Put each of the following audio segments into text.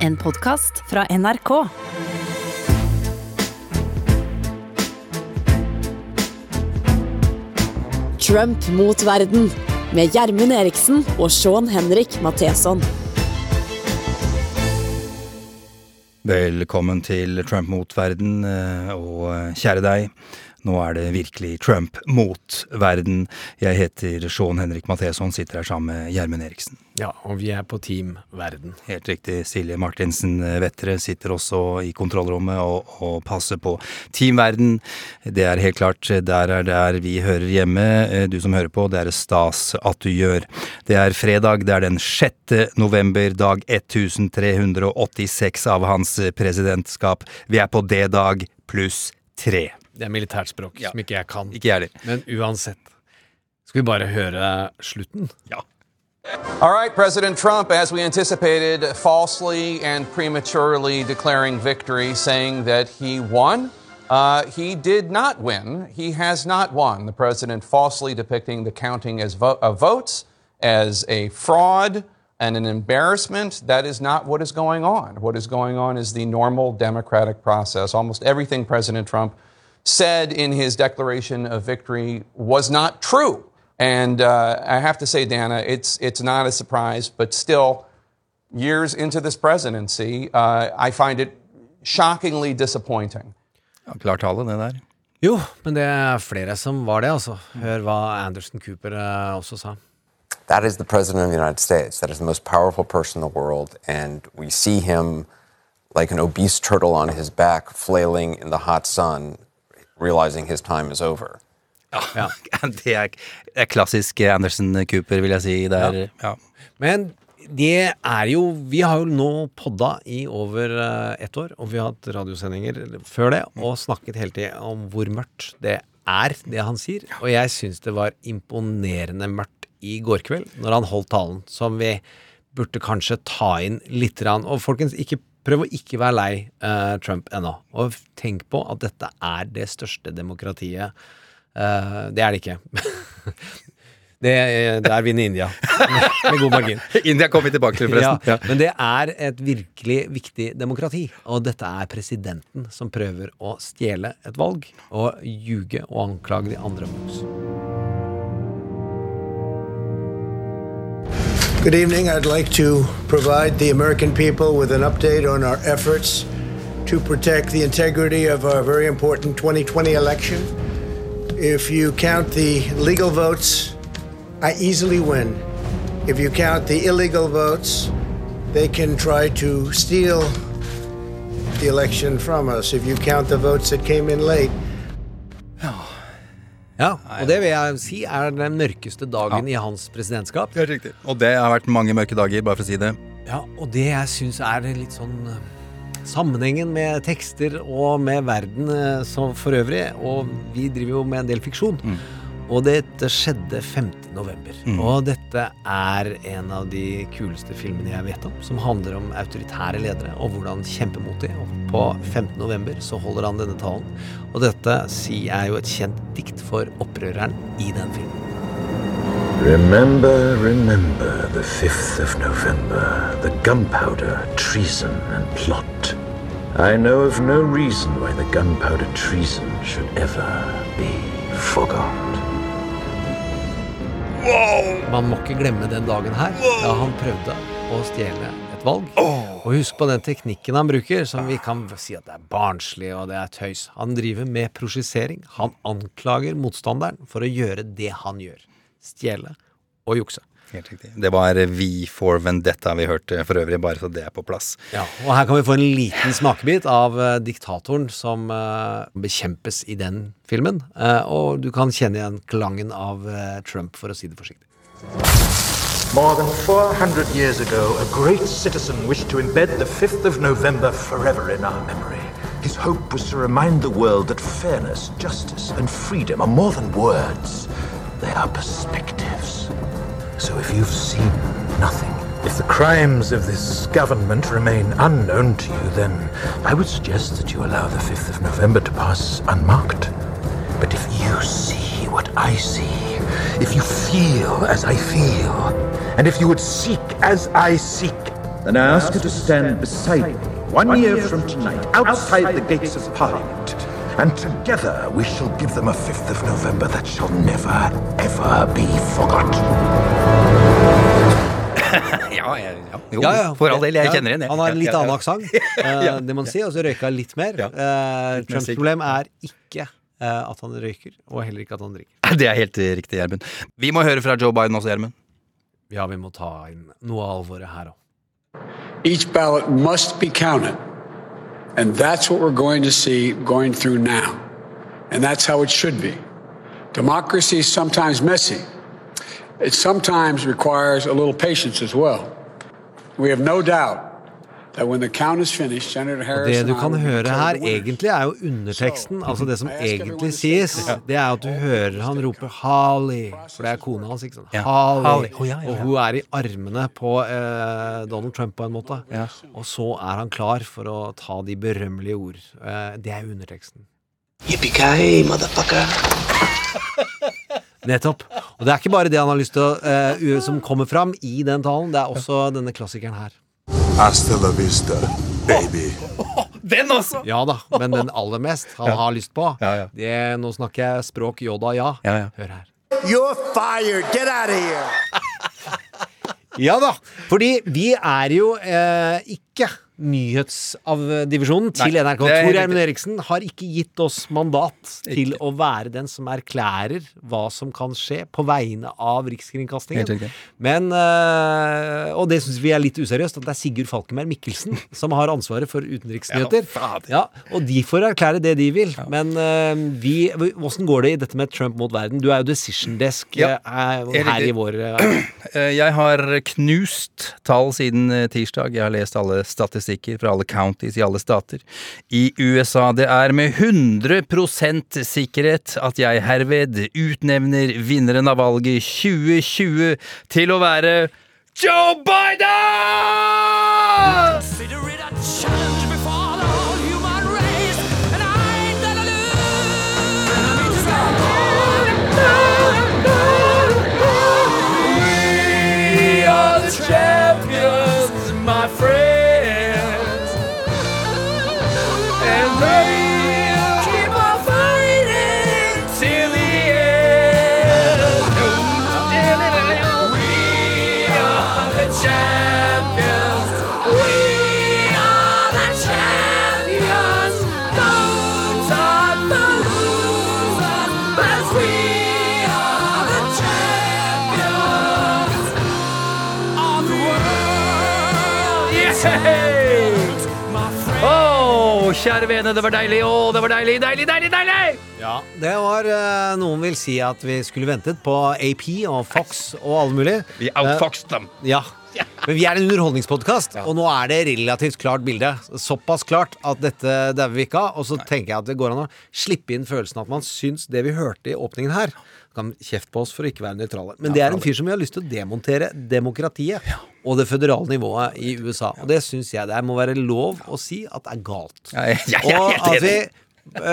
En podkast fra NRK. Trump mot verden med Gjermund Eriksen og Sean Henrik Matheson. Velkommen til Trump mot verden, eh, og eh, kjære deg. Nå er det virkelig Trump mot verden. Jeg heter Sean Henrik Matheson, sitter her sammen med Gjermund Eriksen. Ja, og vi er på Team Verden. Helt riktig. Silje Martinsen Vettere sitter også i kontrollrommet og, og passer på Team Verden. Det er helt klart, der er der vi hører hjemme. Du som hører på, det er det stas at du gjør. Det er fredag, det er den 6. november, dag 1386 av hans presidentskap. Vi er på D-dag pluss tre. Det er militært språk Ja. som ikke jeg kan. Ikke jeg. Men uansett. Skal vi bare høre slutten? Ja. All right, President Trump, as we anticipated, falsely and prematurely declaring victory, saying that he won. Uh, he did not win. He has not won. The president falsely depicting the counting as vo- of votes as a fraud and an embarrassment. That is not what is going on. What is going on is the normal democratic process. Almost everything President Trump said in his declaration of victory was not true. And uh, I have to say, Dana, it's, it's not a surprise, but still, years into this presidency, uh, I find it shockingly disappointing. Ja, Klar tale, det der. Jo, men det er flere som var det, altså. Hør hva Anderson Cooper eh, også sa. That is the president of the United States. That is the most powerful person in the world. And we see him like an obese turtle on his back, flailing in the hot sun, realizing his time is over. Ja. Det er, det er klassisk Anderson Cooper, vil jeg si. Der. er, ja. Men det er jo Vi har jo nå podda i over eh, ett år, og vi har hatt radiosendinger før det, og snakket hele tiden om hvor mørkt det er, det han sier. Og jeg syns det var imponerende mørkt i går kveld, når han holdt talen, som vi burde kanskje ta inn litt. Og folkens, ikke Prøv å ikke være lei eh, Trump ennå. Og tenk på at dette er det største demokratiet. Eh, det er det ikke. det, der vinner India med, med god margin. India kommer vi tilbake til, forresten. Ja, men det er et virkelig viktig demokrati. Og dette er presidenten som prøver å stjele et valg og ljuge og anklage de andre folks. Good evening. I'd like to provide the American people with an update on our efforts to protect the integrity of our very important 2020 election. If you count the legal votes, I easily win. If you count the illegal votes, they can try to steal the election from us. If you count the votes that came in late, oh. Ja, og det vil jeg si er den mørkeste dagen i hans presidentskap. Helt riktig. Og det har vært mange mørke dager, bare for å si det. Ja, og det jeg syns er litt sånn eh, Sammenhengen med tekster og med verden eh, som for øvrig, og vi driver jo med en del fiksjon. Og dette skjedde 5. november. Og dette er en av de kuleste filmene jeg vet om, som handler om autoritære ledere og hvordan kjempe mot dem. Og på 15. november så holder han denne talen. Og dette sier jeg jo et kjent dikt for opprøreren i den filmen. Remember, remember the 5th of November, the gunpowder, treason, and plot. I know of no reason why the gunpowder treason should ever be forgot. Man må ikke glemme den dagen her, da han prøvde å stjele et valg. Og husk på den teknikken han bruker, som vi kan si at det er barnslig og det er tøys. Han driver med prosjisering. Han anklager motstanderen for å gjøre det han gjør. Stjele og jukse. Helt riktig. Det var V for Vendetta vi hørte for øvrig, bare så det er på plass. Ja, og her kan vi få en liten smakebit av uh, diktatoren som uh, bekjempes i den filmen. Uh, og du kan kjenne igjen klangen av Trump, for å si det forsiktig. More than 400 years ago, a great citizen wished to embed the 5th of November forever in our memory. His hope was to remind the world that fairness, justice, and freedom are more than words, they are perspectives. So if you've seen nothing, if the crimes of this government remain unknown to you, then I would suggest that you allow the 5th of November to pass unmarked. But if you see what I see, if you feel as I feel, and if you would seek as I seek, then I ask you to stand beside me one year from tonight, outside the gates of Parliament. And together we shall give them a 5th of November that shall never, ever be forgotten. Ja, ja, ja. Jo, Ja, ja. for all del. Jeg kjenner igjen. det. Han har en litt annen aksent, eh, det må man si, og så røyka han litt mer. Eh, mer Trumps problem er ikke eh, at han røyker, og heller ikke at han drikker. Det er helt riktig, Gjermund. Vi må høre fra Joe Biden også, Gjermund. Ja, vi må ta inn noe av alvoret her òg. Each ballot must be counted. And that's what we're going to see going through now. And that's how it should be. Democracy is sometimes messy. It sometimes requires a little patience as well. We have no doubt that when the count is finished, Senator Harris Det du kan høre her, egentlig er jo underteksten. Altså det som egentlig sies, det er at du hører han rope 'Harley', for det er kona hans, ikke sant? Harley. Og hun er i armene på eh, Donald Trump på en måte. Og så er han klar for å ta de berømmelige ord. Eh, det er underteksten. Nettopp. Og det er ikke bare det han har lyst til å eh, som kommer fram i den talen, det er også denne klassikeren her. Hasta la vista, baby. Den også! Ja da, men den aller mest han har lyst på, Ja, ja. det Nå snakker jeg språk Yoda, ja. Ja, ja. Hør her. You're fired. Get out of here. Ja da! Fordi vi er jo eh, ikke nyhetsdivisjonen til Nei, NRK. Tor Gjermund. Eriksen har ikke gitt oss mandat til å være den som erklærer hva som kan skje på vegne av Rikskringkastingen. Men, øh, og det syns vi er litt useriøst, at det er Sigurd Falkenberg Mikkelsen som har ansvaret for utenriksnyheter. Ja. Ja, og de får erklære det de vil. Men øh, vi Åssen går det i dette med Trump mot verden? Du er jo decision desk Ja, eh, her i vår Eh, Jeg har knust tall siden tirsdag. Jeg har lest alle statistikker fra alle counties i alle stater. I USA det er med 100% sikkerhet at jeg herved utnevner vinneren av valget 2020 til å være Joe Biden! Kjære vene, det var deilig. Å, det var deilig, deilig, deilig, deilig! Ja, det var eh, Noen vil si at vi skulle ventet på AP og Fox og alle mulig. Vi outfoxed dem. Ja. Men vi er en underholdningspodkast, og nå er det relativt klart bilde. Såpass klart at dette dauer vi ikke av. Og så tenker jeg at det går an å slippe inn følelsen at man syns det vi hørte i åpningen her Kan kjefte på oss for å ikke være nøytrale. Men det er en fyr som vi har lyst til å demontere demokratiet og det føderale nivået i USA. Og det syns jeg det er, må være lov å si at det er galt. Og at vi eh,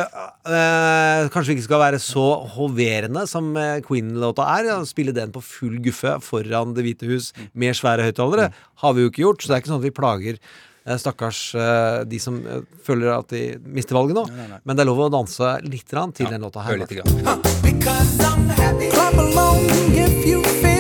eh, kanskje vi ikke skal være så hoverende som eh, Queen-låta er. og Spille den på full guffe foran Det hvite hus med svære høyttalere. Har vi jo ikke gjort, så det er ikke sånn at vi plager stakkars de som føler at de mister valget nå. Men det er lov å danse litt til den låta her. Clap along if you feel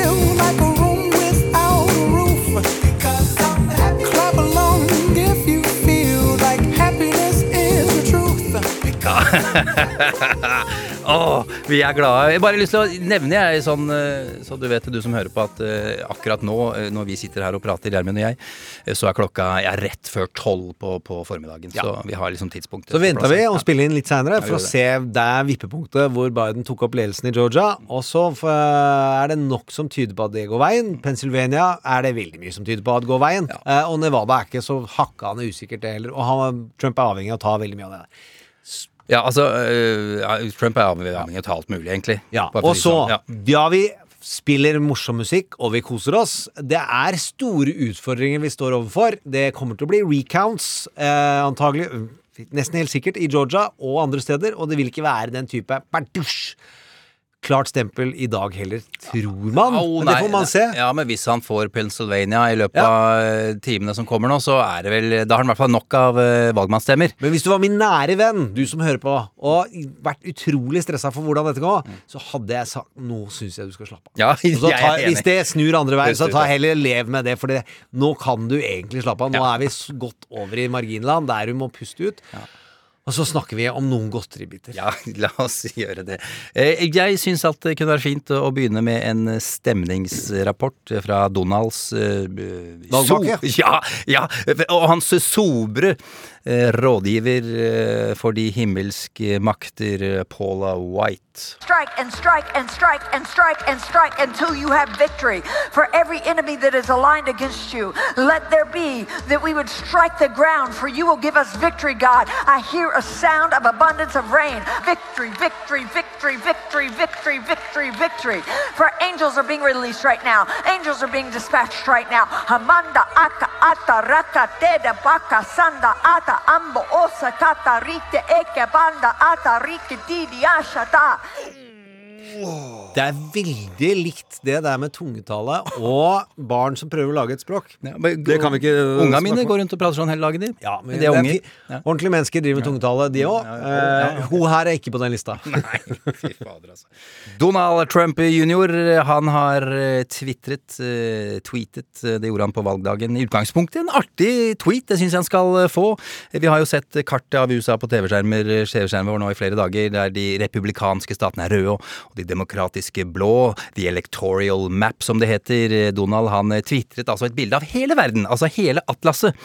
Åh, vi er glade. Jeg bare lyst til å nevne, jeg, sånn, eh, så du vet, du som hører på, at eh, akkurat nå, eh, når vi sitter her og prater, Gjermund og jeg, så er klokka jeg er rett før tolv på, på formiddagen. Så vi har liksom tidspunktet. Så venta vi og spiller spille inn litt seinere for å se der vippepunktet hvor Biden tok opp ledelsen i Georgia. Og så er det nok som tyder på at det går veien. Pennsylvania er det veldig mye som tyder på at det går veien. Eh, og Nevada er ikke så hakkande usikkert, det heller. Og han, Trump er avhengig av å ta veldig mye av det. Ja, altså, eh, Trump er avhengig av alt mulig, egentlig. Ja, og så sånn. Ja. Ja, vi spiller morsom musikk, og vi koser oss. Det er store utfordringer vi står overfor. Det kommer til å bli recounts, eh, antagelig. Nesten helt sikkert i Georgia og andre steder, og det vil ikke være den type bardusj. Klart stempel i dag heller, tror man. Oh, Men det får man se. Ja, men hvis han får Pennsylvania i løpet Ja. av eh, timene som kommer nå, så er det vel Da har han i hvert fall nok av eh, valgmannsstemmer. Men hvis du var min nære venn, du som hører på, og vært utrolig stressa for hvordan dette går, så hadde jeg sagt nå syns jeg du skal slappe av. Ja, ta, hvis det snur andre veien, så ta heller lev med det, for det, nå kan du egentlig slappe av. Nå Ja. er vi godt over i marginland, der du må puste ut. Og så snakker vi om noen godteribiter. Ja, la oss gjøre det. Eh, Jeg syns at det kunne være fint å begynne med en stemningsrapport fra Donalds eh, Valgvake? so- Ja, ja, og hans sobre eh, rådgiver eh, for de himmelske makter, eh, Paula White. Strike and strike and strike and strike and strike until you have victory. For every enemy that is aligned against you, let there be that we would strike the ground, for you will give us victory, God. I hear a sound of abundance of rain. Victory, victory, victory, victory, victory, victory, victory. For angels are being released right now. Angels are being dispatched right now. Hamanda aka ata raka teda baka sanda ata Ata ambo osa tata ritte eikä panda ata rikke tiidi ashata. Det er veldig likt det der med tungetale og barn som prøver å lage et språk. det kan vi ikke uh, Unga mine går rundt og prater sånn hele dagen, de. Ja, men de er det er unger. Ja. Ordentlige mennesker driver med tungetale, de òg. Eh, hun her er ikke på den lista. Fy fader, altså. Donald Trump jr. han har eh, tvitret, eh, tweetet, eh, det gjorde han på valgdagen. I utgangspunktet en artig tweet, det syns jeg han skal få. Vi har jo sett kartet av USA på TV-skjermer vår nå i flere dager, der de republikanske statene er røde, og de demokratiske blå. The electoral map, som det heter. Donald han eh, tvitret altså et bilde av hele verden, altså hele atlaset,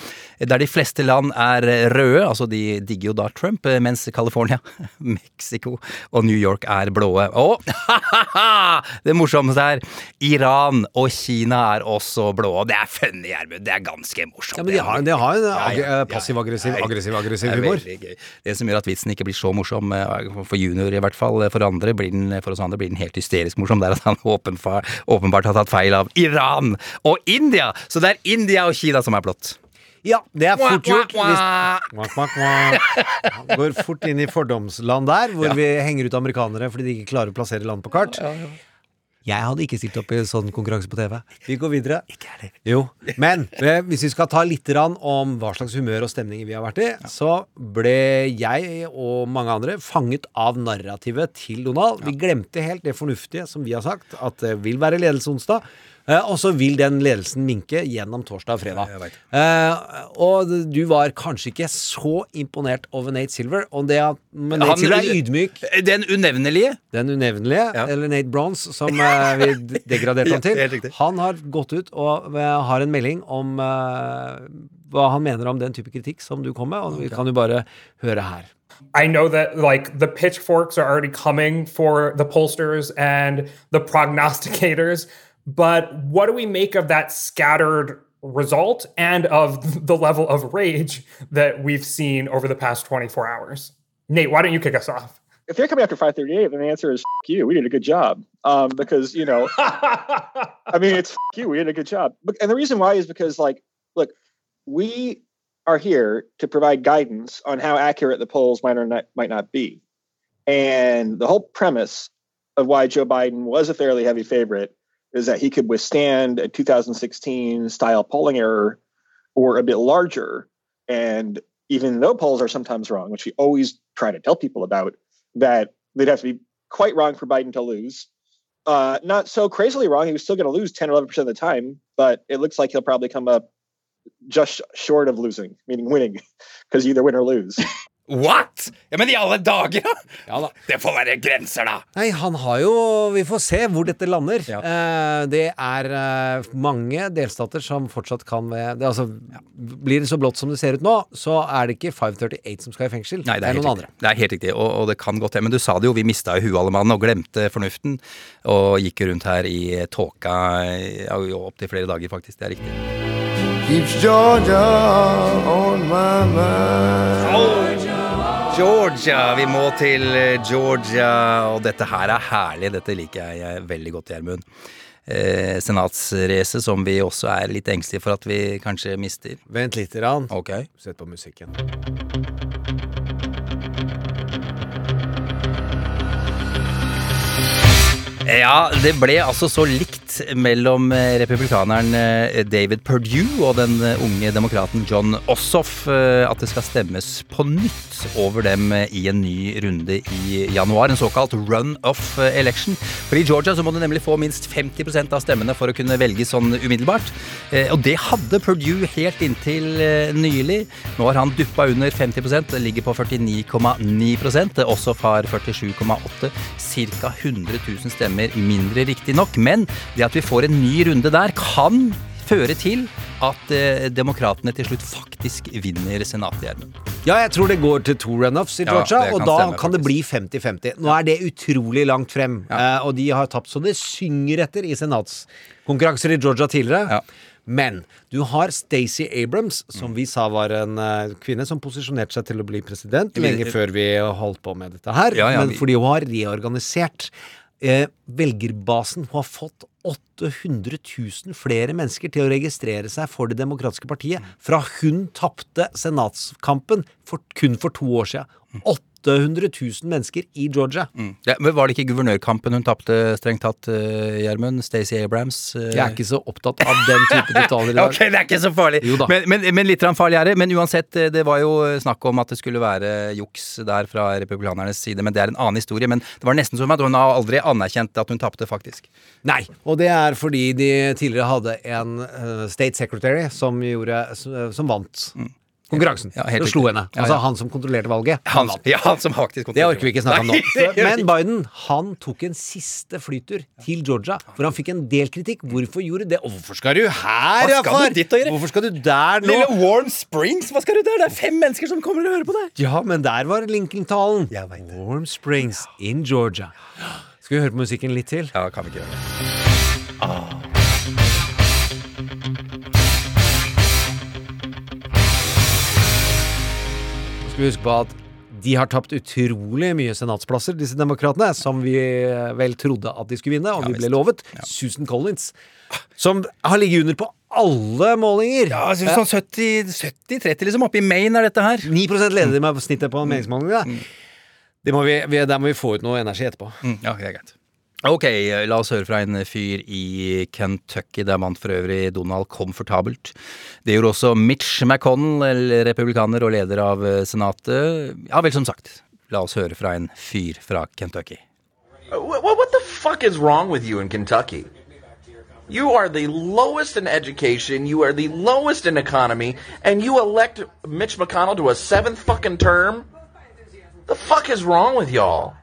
der de fleste land er eh, røde, altså de digger jo da Trump, eh, mens California, Mexico og New York er blåe. Og det morsomste er Iran og Kina er også blå. Og det er funny, Gjermund. Det er ganske morsomt. Ja, men de har, de har en Ja, ja, ag- ja, ja. passiv-aggressiv, aggressiv-aggressiv er humor. Det som gjør at vitsen ikke blir så morsom, eh, for junior i hvert fall, for andre blir den, for oss andre blir den helt hysterisk morsom. Det er at han åpenbart, åpenbart har tatt feil av Iran og India! Så det er India og Kina som er blått. Ja, det er fort gjort. Hvis, går fort inn i fordomsland der, hvor Ja. vi henger ut amerikanere fordi de ikke klarer å plassere land på kart. Jeg hadde ikke stilt opp i sånn konkurranse på TV. Vi går videre. Jo, Men eh, hvis vi skal ta litt om hva slags humør og stemninger vi har vært i, så ble jeg og mange andre fanget av narrativet til Donald. Vi glemte helt det fornuftige som vi har sagt, at det vil være ledelse onsdag. Eh, Og så vil den ledelsen minke gjennom torsdag og fredag. Eh, og du var kanskje ikke så imponert over Nate Silver. Og det at, men Nate Han- Silver er ydmyk. Den unevnelige. Den unevnelige, eller Nate Bronze, som eh, vi degraderte ham Ja, til. Han har gått ut og eh, har en melding om eh, hva han mener om den type kritikk som du kom med, og vi kan jo bare høre her. I know that like the pitchforks are already coming for the pollsters and the prognosticators, but what do we make of that scattered result and of the level of rage that we've seen over the past 24 hours? Nate, why don't you kick us off? if they're coming after 538, then the answer is F- you. We did a good job. Um, because you know, I mean, it's you. We did a good job. And the reason why is because, like, look, we are here to provide guidance on how accurate the polls might or not, might not be. And the whole premise of why Joe Biden was a fairly heavy favorite is that he could withstand a 2016 style polling error or a bit larger. And even though polls are sometimes wrong, which we always try to tell people about, that they'd have to be quite wrong for Biden to lose. Uh, not so crazily wrong. He was still going to lose 10 or 11% of the time, but it looks like he'll probably come up just short of losing, meaning winning, because you either win or lose. What?! Ja, Men i alle dager, ja, da! Det får være grenser, da! Nei, han har jo Vi får se hvor dette lander. Eh, det er eh, mange delstater som fortsatt kan ved det, altså, Blir det så blått som det ser ut nå, så er det ikke 538 som skal i fengsel. Nei, det er, noen riktig. andre. Det er helt riktig, og, og det kan godt hende. Men du sa det jo, vi mista jo huet alle mann og glemte fornuften. Og gikk rundt her i tåka ja, opptil flere dager, faktisk. Det er riktig. Keeps Georgia on my mind. Georgia! Vi må til eh, Georgia, og dette her er herlig. Dette liker jeg veldig godt, Gjermund. Eh, senatsrace som vi også er litt engstelige for at vi kanskje mister. Vent litt, grann. Okay. Sett på musikken. Ja, det ble altså så likt mellom eh, republikaneren eh, David Perdue og den eh, unge demokraten John Ossoff at det skal stemmes på nytt over dem i en ny runde i januar. En såkalt run-off election. For i Georgia så må du nemlig få minst 50% av stemmene for å kunne velge sånn umiddelbart. Og det hadde Perdue helt inntil nylig. Nå har han duppa under 50 det ligger på 49,9% Ossoff har 47,8 Ca. 100 000 stemmer mindre, riktignok. Men det at vi får en ny runde der, kan føre til at eh, demokratene til slutt faktisk vinner senatet, Ja, jeg tror det går til to runoffs i Georgia, ja, og da stemme, kan det bli 50-50. Nå er det utrolig langt frem, eh, og de har tapt så det synger etter i senatskonkurranser i Georgia tidligere. Men du har Stacey Abrams, som vi sa var en uh, kvinne som posisjonerte seg til å bli president lenge før vi holdt på med dette her. Ja, ja, men vi- fordi hun har reorganisert uh, velgerbasen. Hun har fått 800 000 flere mennesker til å registrere seg for Det demokratiske partiet fra hun tapte senatskampen for, kun for to år siden. 800 000 mennesker i Georgia. Ja, men Var det ikke guvernørkampen hun tapte, strengt tatt, eh, Gjermund? Stacey Abrams? Uh... Jeg er ikke så opptatt av den type detaljer i dag. Ok, det er ikke så farlig. Men, men, men litt farlig er det. Men uansett, eh, det var jo snakk om at det skulle være juks der fra republikanernes side. Men det er en annen historie. Men det var nesten som at hun har aldri anerkjent at hun tapte, faktisk. Nei, og det er fordi de tidligere hadde en uh, state secretary som, gjorde, som, som vant konkurransen. Ja, helt slo henne. Altså ja. han som kontrollerte valget. Han, ja, han som faktisk Det orker vi ikke snakke om nå. Men. Biden han tok en siste flytur til Georgia, hvor han fikk en del kritikk. Hvorfor gjorde det? Og hvorfor skal du her, du og gjøre? Hvorfor skal du der nå? Lille Warm Springs, hva skal du der? Det er fem mennesker som kommer og hører på deg. Ja, men der var Lincoln-talen. Warm Springs in Georgia. Skal vi høre på musikken litt til? Ja, kan vi ikke gjøre det. Skal vi huske på at de har tapt utrolig mye senatsplasser, disse demokratene, som vi eh, vel trodde at de skulle vinne, og vi ble lovet. Susan Collins, som har ligget under på alle målinger. Ja, altså, sånn 70-30 liksom. Oppe i Maine er dette her. 9 leder de med snittet på meningsmålingene. Det må vi, vi, der må vi få ut noe energi etterpå. Mm, ja, det er greit. Ok, la oss høre fra en fyr i Kentucky. Der vant for øvrig Donald komfortabelt. Det gjorde også Mitch McConnell, republikaner og leder av eh, senatet. Ja vel, som sagt. La oss høre fra en fyr fra Kentucky. What, what the fuck is wrong with you in Kentucky? You are the lowest in education, you are the lowest in economy, and you elect Mitch McConnell to a seventh fucking term? The fuck is wrong with y'all?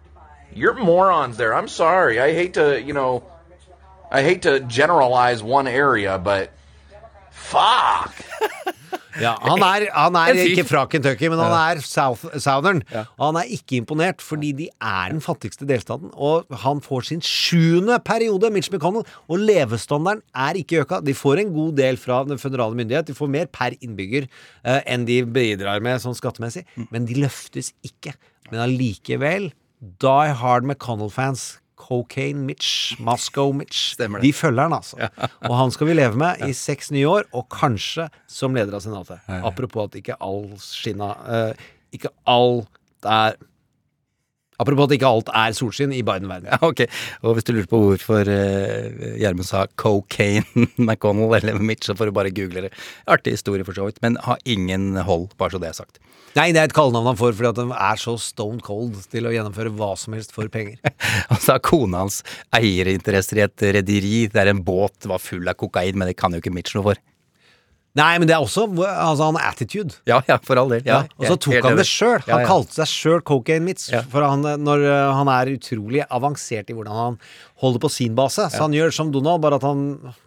You're morons there. I'm sorry. I hate to, you know, I hate to generalize one area, but fuck. Ja, han er, han er ikke fra Kentucky, men han er South, Southern. Og han er ikke imponert, fordi de er den fattigste delstaten. Og han får sin sjuende periode, Mitch McConnell, og levestandarden er ikke øka. De får en god del fra den føderale myndighet. De får mer per innbygger eh, enn de bidrar med sånn skattemessig. Men de løftes ikke. Men allikevel, Die Hard McConnell-fans Cocaine Mitch, Moscow Mitch. De følger han, altså. Og han skal vi leve med i seks nye år, og kanskje som leder av Senatet. Apropos at ikke all skinna uh, Ikke alt er Apropos at ikke alt er solskinn i Biden-verden. Ja, ok. Og hvis du lurer på hvorfor uh, Gjermund sa cocaine McConnell eller Mitch, så får du bare google det. Artig historie for så vidt, men har ingen hold, bare så det er sagt. Nei, det er et kallenavn han får fordi at han er så stone cold til å gjennomføre hva som helst for penger. Sa kona hans eierinteresser i et rederi der en båt var full av kokain, men det kan jo ikke Mitch noe for. Nei, men det er også altså, han attitude. Ja, ja, for all del. Ja, Ja, og så tok han det sjøl. Han Ja, kalte seg sjøl Cocaine Mitz, for han, når uh, han er utrolig avansert i hvordan han holder på sin base. Så han gjør som Donald, bare at han,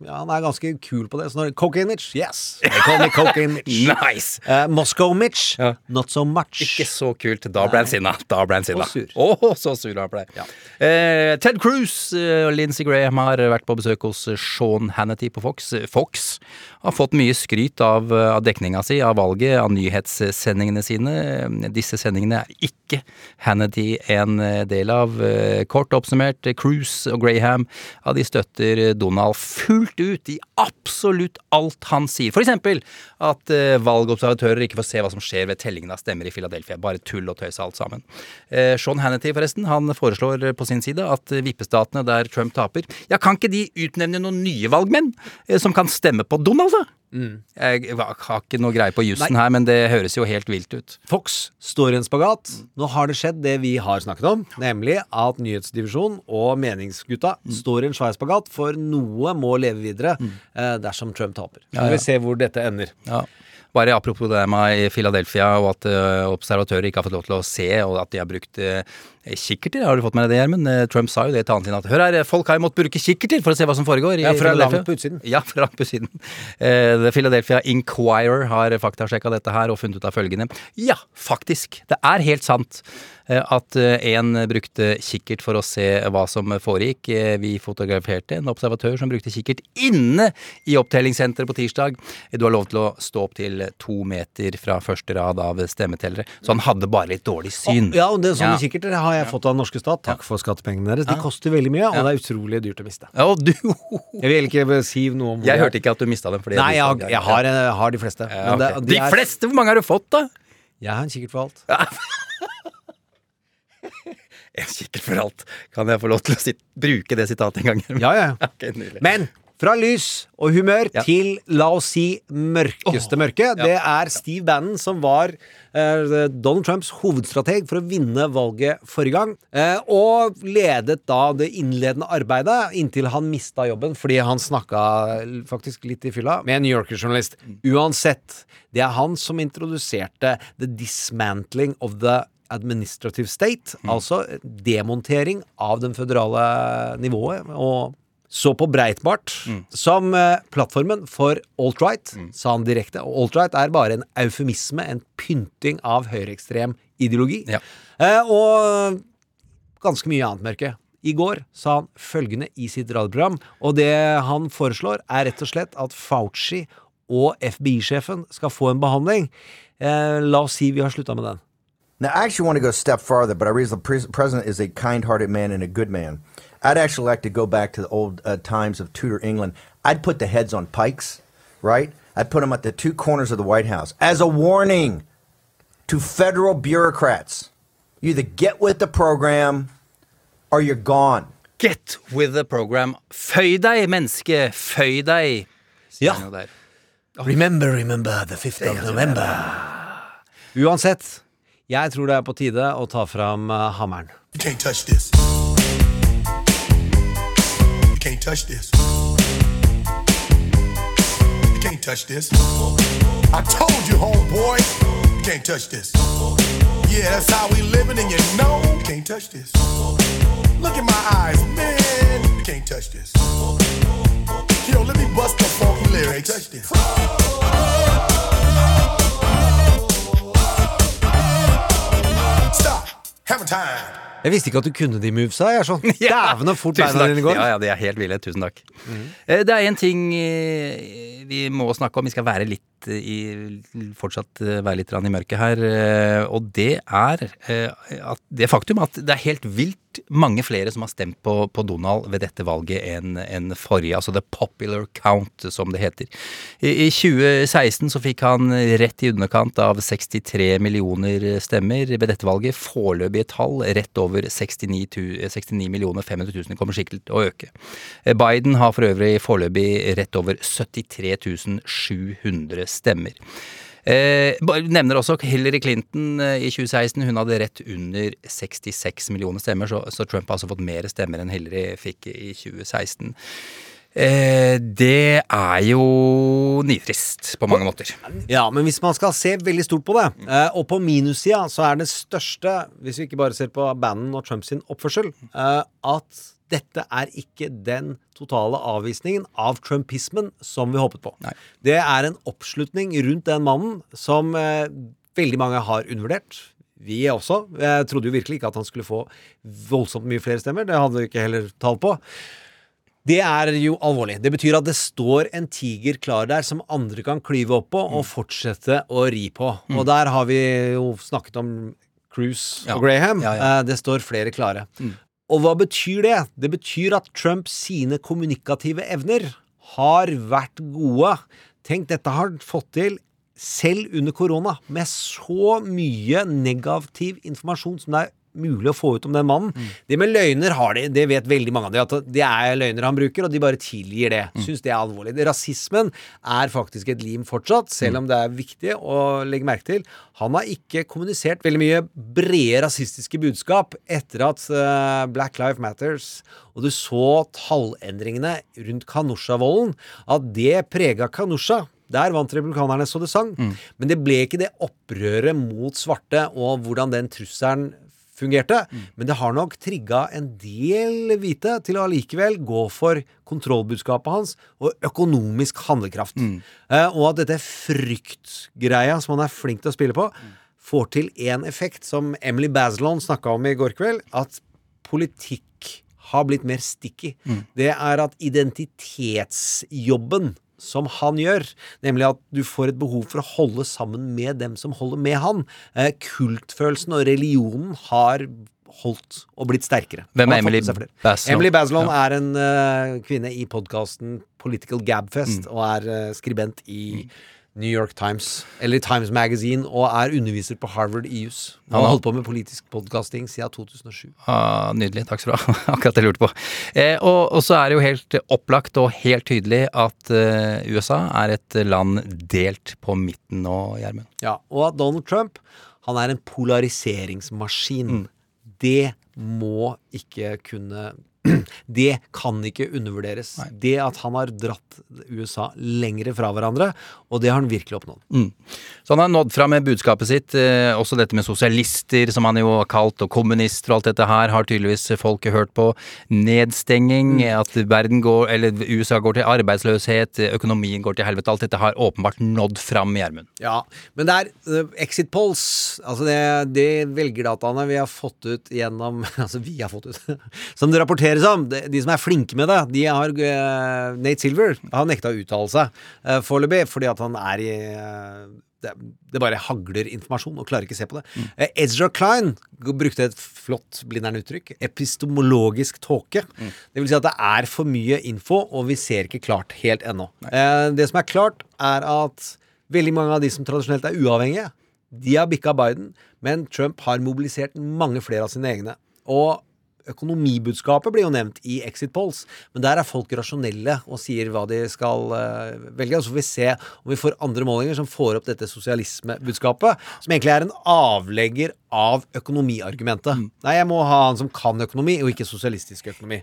ja, han er ganske kul på det. Så når Cocaine Mitch, yes! They call me Cocaine Mitch. Nice! Eh, Moscow Mitch, not so much. Ikke så kult. Da ble han sinna. Da ble han sinna. Og sur. Å, så sur han ble. Eh, Ted Cruz eh, og Lindsey Graham har vært på besøk hos eh, Sean Hannity på Fox. Eh, Fox har fått mye skryt av, eh, av dekninga si, av valget, av nyhetssendingene sine. Eh, Disse sendingene er ikke Hannity en eh, del av. Eh, Kort oppsummert, eh, Cruz og Graham, ja, de støtter Donald fullt ut i absolutt alt han sier. For eksempel at eh, valgobservatører ikke får se hva som skjer ved tellingen av stemmer i Philadelphia. Bare tull og tøys alt sammen. Eh, Sean Hannity, forresten, han foreslår på sin side at vippestatene der Trump taper, ja, kan ikke de utnevne noen nye valgmenn eh, som kan stemme på Donald, da? Jeg har ikke noe greie på jussen her, men det høres jo helt vilt ut. Fox står i en spagat. Nå har det skjedd det vi har snakket om, nemlig at nyhetsdivisjonen og meningsgutta står i en svær spagat, for noe må leve videre eh, dersom Trump taper. Så Ja, ja. vi se hvor dette ender. Ja. Bare apropos det med i Philadelphia og at eh, observatører ikke har fått lov til å se, og at de har brukt uh, kikkerter. Har du fått med deg det, Gjermund? Eh, Trump sa jo det til sin at hør her, folk har jo måttet bruke kikkerter for å se hva som foregår i Ja, for langt på utsiden. Ja, for langt på utsiden. Uh, The Philadelphia Inquirer har faktasjekka dette her og funnet ut av følgende. Ja, faktisk. Det er helt sant eh, at en brukte kikkert for å se hva som foregikk. Eh, Vi fotograferte en observatør som brukte kikkert inne i opptellingssenteret på tirsdag. Du har lov til å stå opp til to meter fra første rad av stemmetellere. Så han hadde bare litt dårlig syn. Ja, og det sånne Ja. kikkerter har jeg fått av den norske stat. Takk for skattepengene deres. De koster veldig mye, og det er utrolig dyrt å miste. Ja, og du Jeg vil ikke si noe om hvor Jeg det hørte ikke at du mista dem. fordi Nei, jeg, jeg, har, jeg har de fleste. Ja, Men det- de De er- fleste? Hvor mange har du fått, da? Jeg har en kikkert for alt. En kikkert for alt. Kan jeg få lov til å sit bruke det sitatet en gang? Ja, ja. okay. Men fra lys og humør til, la oss si, mørkeste mørke. Det er Steve Bannon som var eh, Donald Trumps hovedstrateg for å vinne valget forrige gang. eh, og ledet da det innledende arbeidet inntil han mista jobben fordi han snakka faktisk litt i fylla med en New Yorker-journalist. Uansett, det er han som introduserte the dismantling of the administrative state, altså demontering av den føderale nivået. og så på Breitbart som eh, plattformen for alt-right, sa han direkte. Og alt-right er bare en eufemisme, en pynting av høyreekstrem ideologi. Eh, og ganske mye annet mørke. I går sa han følgende i sitt radioprogram, og det han foreslår, er rett og slett at Fauci og FBI-sjefen skal få en behandling. Eh, la oss si vi har slutta med den. Now, I actually want to go a step farther, but I realize the pres- president is a kind hearted man and a good man. I'd actually like to go back to the old uh, times of Tudor England. I'd put the heads on pikes, right? I'd put them at the two corners of the White House as a warning to federal bureaucrats. You either get with the program or you're gone. Get with the program. Føy deg, menneske. Føy deg. Ja. sier han jo der. Remember, remember the 5th of November. Uansett, jeg tror det er på tide å ta fram eh, hammeren. You can't touch this. You can't touch this. You can't touch this. I told you, homeboy, you can't touch this. Yeah, that's how we living, and you know you can't touch this. Look in my eyes, man, you can't touch this. Yo, let me bust the funky lyrics. Touch this. Stop. Have a time. Jeg visste ikke at du kunne de movesa. Jeg er sånn dæven og fort beina dine går. Ja, ja, de er helt ville. Tusen takk. Mm. Det er en ting eh, vi må snakke om. Vi skal være litt eh, i Fortsatt være litt i mørket her. Og det er at det faktum at det er helt vilt mange flere som har stemt på, på Donald ved dette valget enn en forrige. Altså the popular count, som det heter. I, I 2016 så fikk han rett i underkant av 63 millioner stemmer ved dette valget. Foreløpige tall rett over 69, tu- 69 millioner 500 000 kommer sikkert til å øke. Eh, Biden har for øvrig foreløpig rett over 73 700 stemmer. Eh, nevner også Hillary Clinton eh, i 2016. Hun hadde rett under 66 millioner stemmer, så, så Trump har altså fått mer stemmer enn Hillary fikk i 2016. Eh, det er jo nitrist på mange måter. Ja, men hvis man skal se veldig stort på det, eh, og på minussida, så er det største, hvis vi ikke bare ser på Bannon og Trumps oppførsel, eh, at dette er ikke den totale avvisningen av trumpismen som vi håpet på. Det er en oppslutning rundt den mannen som veldig mange har undervurdert. Vi også. Jeg trodde jo virkelig ikke at han skulle få voldsomt mye flere stemmer. Det hadde vi ikke heller tall på. Det er jo alvorlig. Det betyr at det står en tiger klar der som andre kan klyve opp på og fortsette å ri på. Og der har vi jo snakket om Cruise Ja. og Graham. Ja, ja. Eh, Det står flere klare. Og hva betyr det? Det betyr at Trump sine kommunikative evner har vært gode. Tenk, dette har han fått til selv under korona, med så mye negativ informasjon som det er mulig å få ut om den mannen. Det med løgner har de, det vet veldig mange av de, at det er løgner han bruker, og de bare tilgir det. Syns det er alvorlig. Rasismen er faktisk et lim fortsatt, selv om det er viktig å legge merke til. Han har ikke kommunisert veldig mye brede rasistiske budskap etter at uh, Black Life Matters og du så tallendringene rundt Kanusha-volden, at det prega Kanusha. Der vant republikanerne så det sang. Men det ble ikke det opprøret mot svarte og hvordan den trusselen fungerte. Men det har nok trigga en del hvite til å allikevel gå for kontrollbudskapet hans og økonomisk handlekraft. Eh, og at dette fryktgreia som han er flink til å spille på, får til én effekt som Emily Bazelon snakka om i går kveld, at politikk har blitt mer sticky. Det er at identitetsjobben som han gjør, nemlig at du får et behov for å holde sammen med dem som holder med han. Eh, kultfølelsen og religionen har holdt og blitt sterkere. Hvem er Emily. Bazelon? Emily Bazelon Ja. er en uh, kvinne i podkasten Political Gabfest, og er uh, skribent i New York Times, eller Times Magazine, og er underviser på Harvard i jus. Han har holdt på med politisk podkasting siden 2007. Ah, nydelig, takk skal du ha. Akkurat det jeg lurte på. Eh, og, og så er det jo helt opplagt og helt tydelig at eh, USA er et land delt på midten nå, Gjermund. Ja, og at Donald Trump han er en polariseringsmaskin. Det må ikke kunne Det kan ikke undervurderes. Det at han har dratt USA lengre fra hverandre, og det har han virkelig oppnådd. Mm. Så han har nådd fram med budskapet sitt. Eh, også dette med sosialister, som han jo har kalt, og kommunister og alt dette her, har tydeligvis folket hørt på. Nedstenging, at verden går, eller USA går til arbeidsløshet, økonomien går til helvete. Alt dette har åpenbart nådd fram, Gjermund. Ja, men det er uh, exit polls, altså det, det velgerdataene vi har fått ut gjennom Altså vi har fått ut, som det rapporteres det De, de som er flinke med det, de har uh, Nate Silver har nekta å uttale seg uh, foreløpig, fordi at han er i uh, det, det bare hagler informasjon og klarer ikke å se på det. Eh, Ezra Klein brukte et flott blindern-uttrykk. Epistemologisk tåke. Det vil si at det er for mye info, og vi ser ikke klart helt ennå. Eh, det som er klart, er at veldig mange av de som tradisjonelt er uavhengige, de har bikka Biden, men Trump har mobilisert mange flere av sine egne. Og økonomibudskapet blir jo nevnt i exit polls, men der er folk rasjonelle og sier hva de skal eh, velge. Og så får vi se om vi får andre målinger som får opp dette sosialismebudskapet, som egentlig er en avlegger av økonomiargumentet. Nei, jeg må ha han som kan økonomi, og ikke sosialistisk økonomi.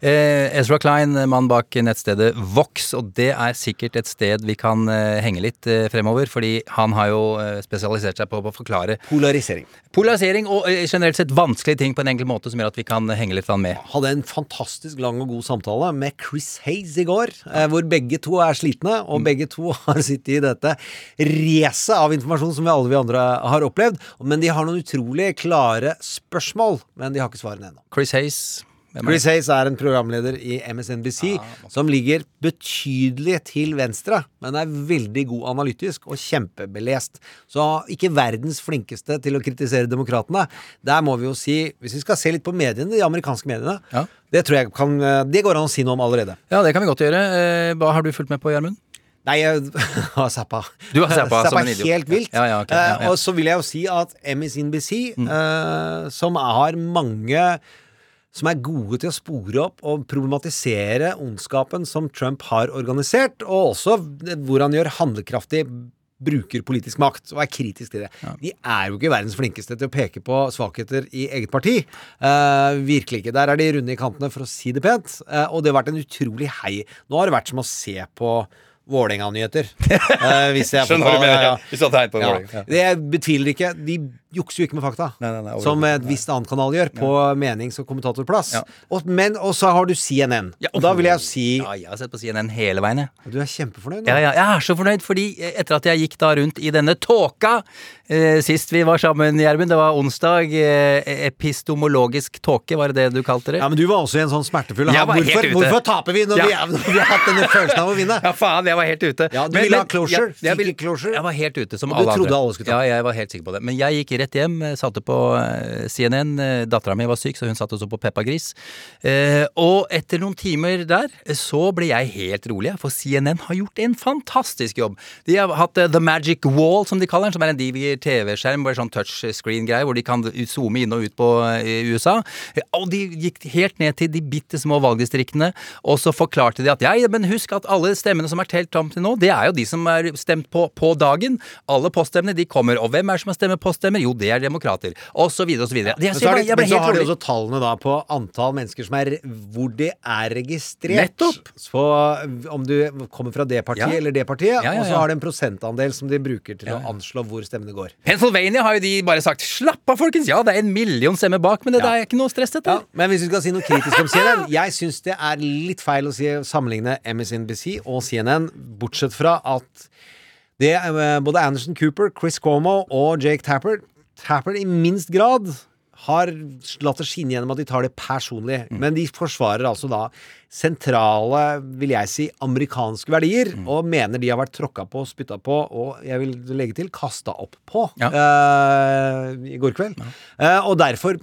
Eh, Ezra Klein, mann bak nettstedet Vox, og det er sikkert et sted vi kan eh, henge litt eh, fremover, fordi han har jo eh, spesialisert seg på, på å forklare Polarisering. Polarisering og eh, generelt sett vanskelige ting på en enkel måte som gjør at vi kan henge litt med. Hadde en fantastisk lang og god samtale med Chris Hayes i går, eh, hvor begge to er slitne, og begge to har sittet i dette racet av informasjon som vi alle vi andre har opplevd. Men de har noen utrolig klare spørsmål, men de har ikke svarene ennå. Chris Hayes. Chris? Hayes er en programleder i MSNBC som ligger betydelig til venstre, men er veldig god analytisk og kjempebelest. Så ikke verdens flinkeste til å kritisere demokratene. Der må vi jo si, hvis vi skal se litt på mediene, de amerikanske mediene, det tror jeg kan Det går an å si noe om allerede. Ja, det kan vi godt gjøre. Eh, Hva har du fulgt med på, Gjermund? Nei, jeg har zappa. Du har zappa som en idiot. helt vilt. Ja, ja, okay, ja, ja. Eh, og så vil jeg jo si at MSNBC, uh, som har mange som er gode til å spore opp og problematisere ondskapen som Trump har organisert, og også hvor han gjør handlekraftig bruker politisk makt og er kritisk til det. De er jo ikke verdens flinkeste til å peke på svakheter i eget parti. Uh, virkelig ikke. Der er de runde i kantene, for å si det pent. Uh, og det har vært en utrolig hei. Nå har det vært som å se på Vålerenga-nyheter. uh, hvis jeg Skjønner du mener, ja. Hvis du har tegn på Vålerenga, ja. Det jeg betviler ikke. De jukser jo ikke med fakta. overhodet som et visst annet kanal gjør, på menings- og kommentatorplass. Og, men, og så har du CNN. og da vil jeg si Ja, jeg har sett på CNN hele veien, jeg. Du er kjempefornøyd nå? Ja, ja, jeg er så fornøyd, fordi etter at jeg gikk da rundt i denne tåka eh, sist vi var sammen, Gjermund, det var onsdag, eh, epistemologisk tåke, var det det du kalte det? Ja, men du var også i en sånn smertefull hav. hvorfor, hvorfor taper vi når, vi Ja. er, når vi har hatt denne følelsen av å vinne? Ja, faen, jeg var helt ute. Ja, du ville ha closure. Jeg, jeg, jeg, jeg var helt ute, som alle andre. du trodde alle skulle ta. Ja, jeg var helt sikker på det. Men jeg gikk rett hjem, eh, satte på eh, CNN. Eh, Dattera mi var syk, så hun satte også på Peppa Gris. Og etter noen timer der, så ble jeg helt rolig, for CNN har gjort en fantastisk jobb. De har hatt The Magic Wall, som de kaller den, som er en diger TV-skjerm, bare sånn touchscreen-greie, hvor de kan zoome inn og ut på USA. Og de gikk helt ned til de bitte små valgdistriktene, og så forklarte de at ja, men husk at alle stemmene som er telt om til nå, det er jo de som er stemt på på dagen. Alle poststemmene de kommer, og hvem er det som har stemt poststemmer? Jo, det er demokrater. Og så videre og så videre. Det, Men så har jeg jeg men så har de også tallene da på antall mennesker som er hvor de er registrert. Nettopp. Så om du kommer fra det partiet Ja. eller det partiet, Ja, ja, og så har de en prosentandel som de bruker til å anslå hvor stemmene går. Pennsylvania har jo de bare sagt 'slapp av, folkens', ja, det er en million stemmer bak, men det, det er ikke noe stress, dette. Ja, men hvis vi skal si noe kritisk om CNN Jeg syns det er litt feil å si, sammenligne MSNBC og CNN, bortsett fra at det eh, både Anderson Cooper, Chris Cuomo og Jake Tapper Tapper i minst grad har latt det skinne gjennom at de tar det personlig. Men de forsvarer altså da sentrale, vil jeg si, amerikanske verdier, og mener de har vært tråkka på, spytta på, og jeg vil legge til kasta opp på eh, i går kveld. Eh, og derfor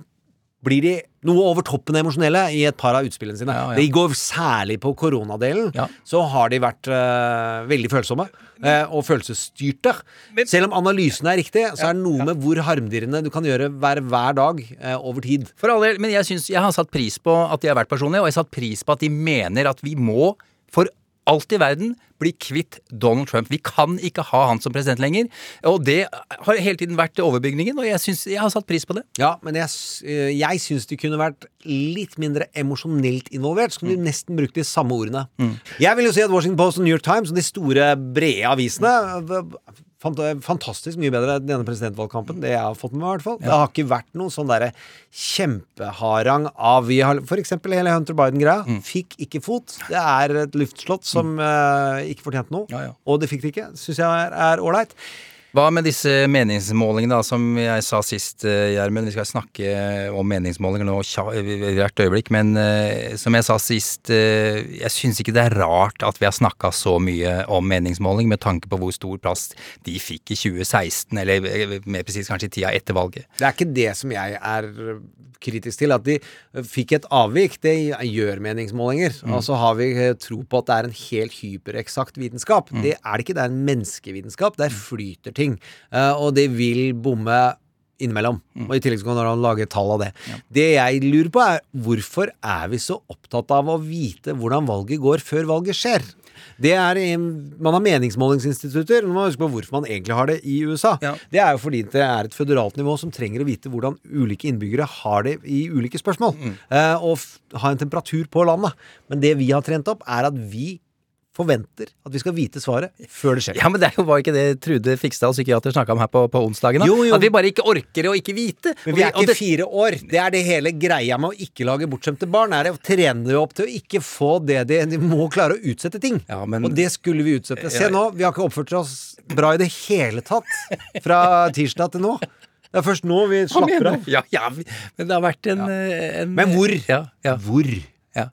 blir de noe over toppen emosjonelle i et par av utspillene sine. ja. Det går særlig på koronadelen. Så har de vært uh, veldig følsomme uh, og følelsesstyrte. Selv om analysen er riktig, så er det noe med hvor harmdirrende du kan gjøre hver, hver dag uh, over tid. For all del, men jeg, synes, jeg har satt pris på at de har vært personlige, og jeg har satt pris på at de mener at vi må, for alt i verden, bli kvitt Donald Trump. Vi kan ikke ha han som president lenger. Og det har hele tiden vært overbygningen, og jeg, synes, jeg har satt pris på det. Ja, men jeg, eh, jeg syns de kunne vært litt mindre emosjonelt involvert. Så kunne de nesten brukt de samme ordene. Jeg vil jo si at Washington Post og New York Times og de store, brede avisene fantastisk mye bedre enn denne presidentvalgkampen. Det jeg har fått med meg, i hvert fall. Det har ikke vært noen sånn derre kjempeharang av vi har, For eksempel hele Hunter Biden-greia. Fikk ikke fot. Det er et luftslott som eh, ikke fortjente noe. Og det fikk det ikke. Syns jeg er ålreit. Hva med disse meningsmålingene, da, som jeg sa sist, eh, Gjermund? Vi skal snakke om meningsmålinger nå i hvert øyeblikk, men eh, som jeg sa sist, eh, jeg syns ikke det er rart at vi har snakka så mye om meningsmåling, med tanke på hvor stor plass de fikk i 2016, eller mer presis kanskje i tida etter valget. Det er ikke det som jeg er kritisk til. At de fikk et avvik, det gjør meningsmålinger. Mm. Og så har vi tro på at det er en helt hypereksakt vitenskap. Mm. Det er det ikke. Det er en menneskevitenskap. Der flyter ting. Eh, Og det vil bomme innimellom. Mm. Og I tillegg så kan man lage tall av det. Det jeg lurer på, er hvorfor er vi så opptatt av å vite hvordan valget går før valget skjer? Det er, Man har meningsmålingsinstitutter. Man må huske på hvorfor man egentlig har det i USA. Det er jo fordi det er et føderalt nivå som trenger å vite hvordan ulike innbyggere har det i ulike spørsmål. Eh, og ha en temperatur på landet. Men det vi har trent opp, er at vi forventer at vi skal vite svaret før det skjer. Ja, men det er jo- var ikke det Trude Fikstad og psykiater, snakka om her på, på onsdagen? da? Jo, jo. At vi bare ikke orker å ikke vite. Men vi er ikke ikke fire år. Det er det hele greia med å ikke lage bortskjemte barn. Er det å trene dem opp til å ikke få det de, de må klare å utsette ting. Og det skulle vi utsette. Se nå, vi har ikke oppført oss bra i det hele tatt fra tirsdag til nå. Det er først nå vi slapper av. Ja, ja, men det har vært en, eh, en Men hvor? Ja, ja. Hvor? Ja.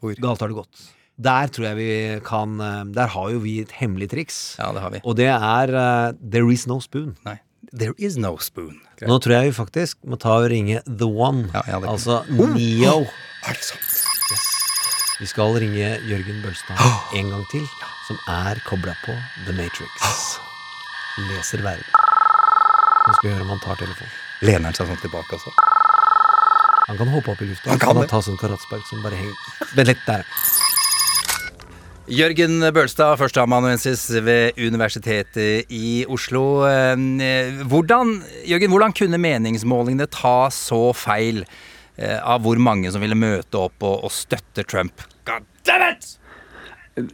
Hvor? Galt har det gått. Der tror jeg vi kan eh, Der har jo vi et hemmelig triks. Ja, det har vi. Og det er uh, There is no spoon. Nei. There is no spoon. Nå tror jeg vi faktisk må ta og ringe The One. ja, det- altså Oh! Neo. Er det sant? Vi skal ringe Jørgen Bølstad en gang til, som er kobla på The Matrix. Leser verden. Nå skal vi høre om han tar telefonen. Lener han seg sånn tilbake altså? Han kan hoppe opp i lufta. Han kan kan det. ta sånn karatspark som bare henger Vent litt, der. Jørgen Bølstad, førsteamanuensis ved Universitetet i Oslo. Eh, Hvordan, Jørgen, hvordan kunne meningsmålingene ta så feil eh, av hvor mange som ville møte opp og, og støtte Trump? God damn it!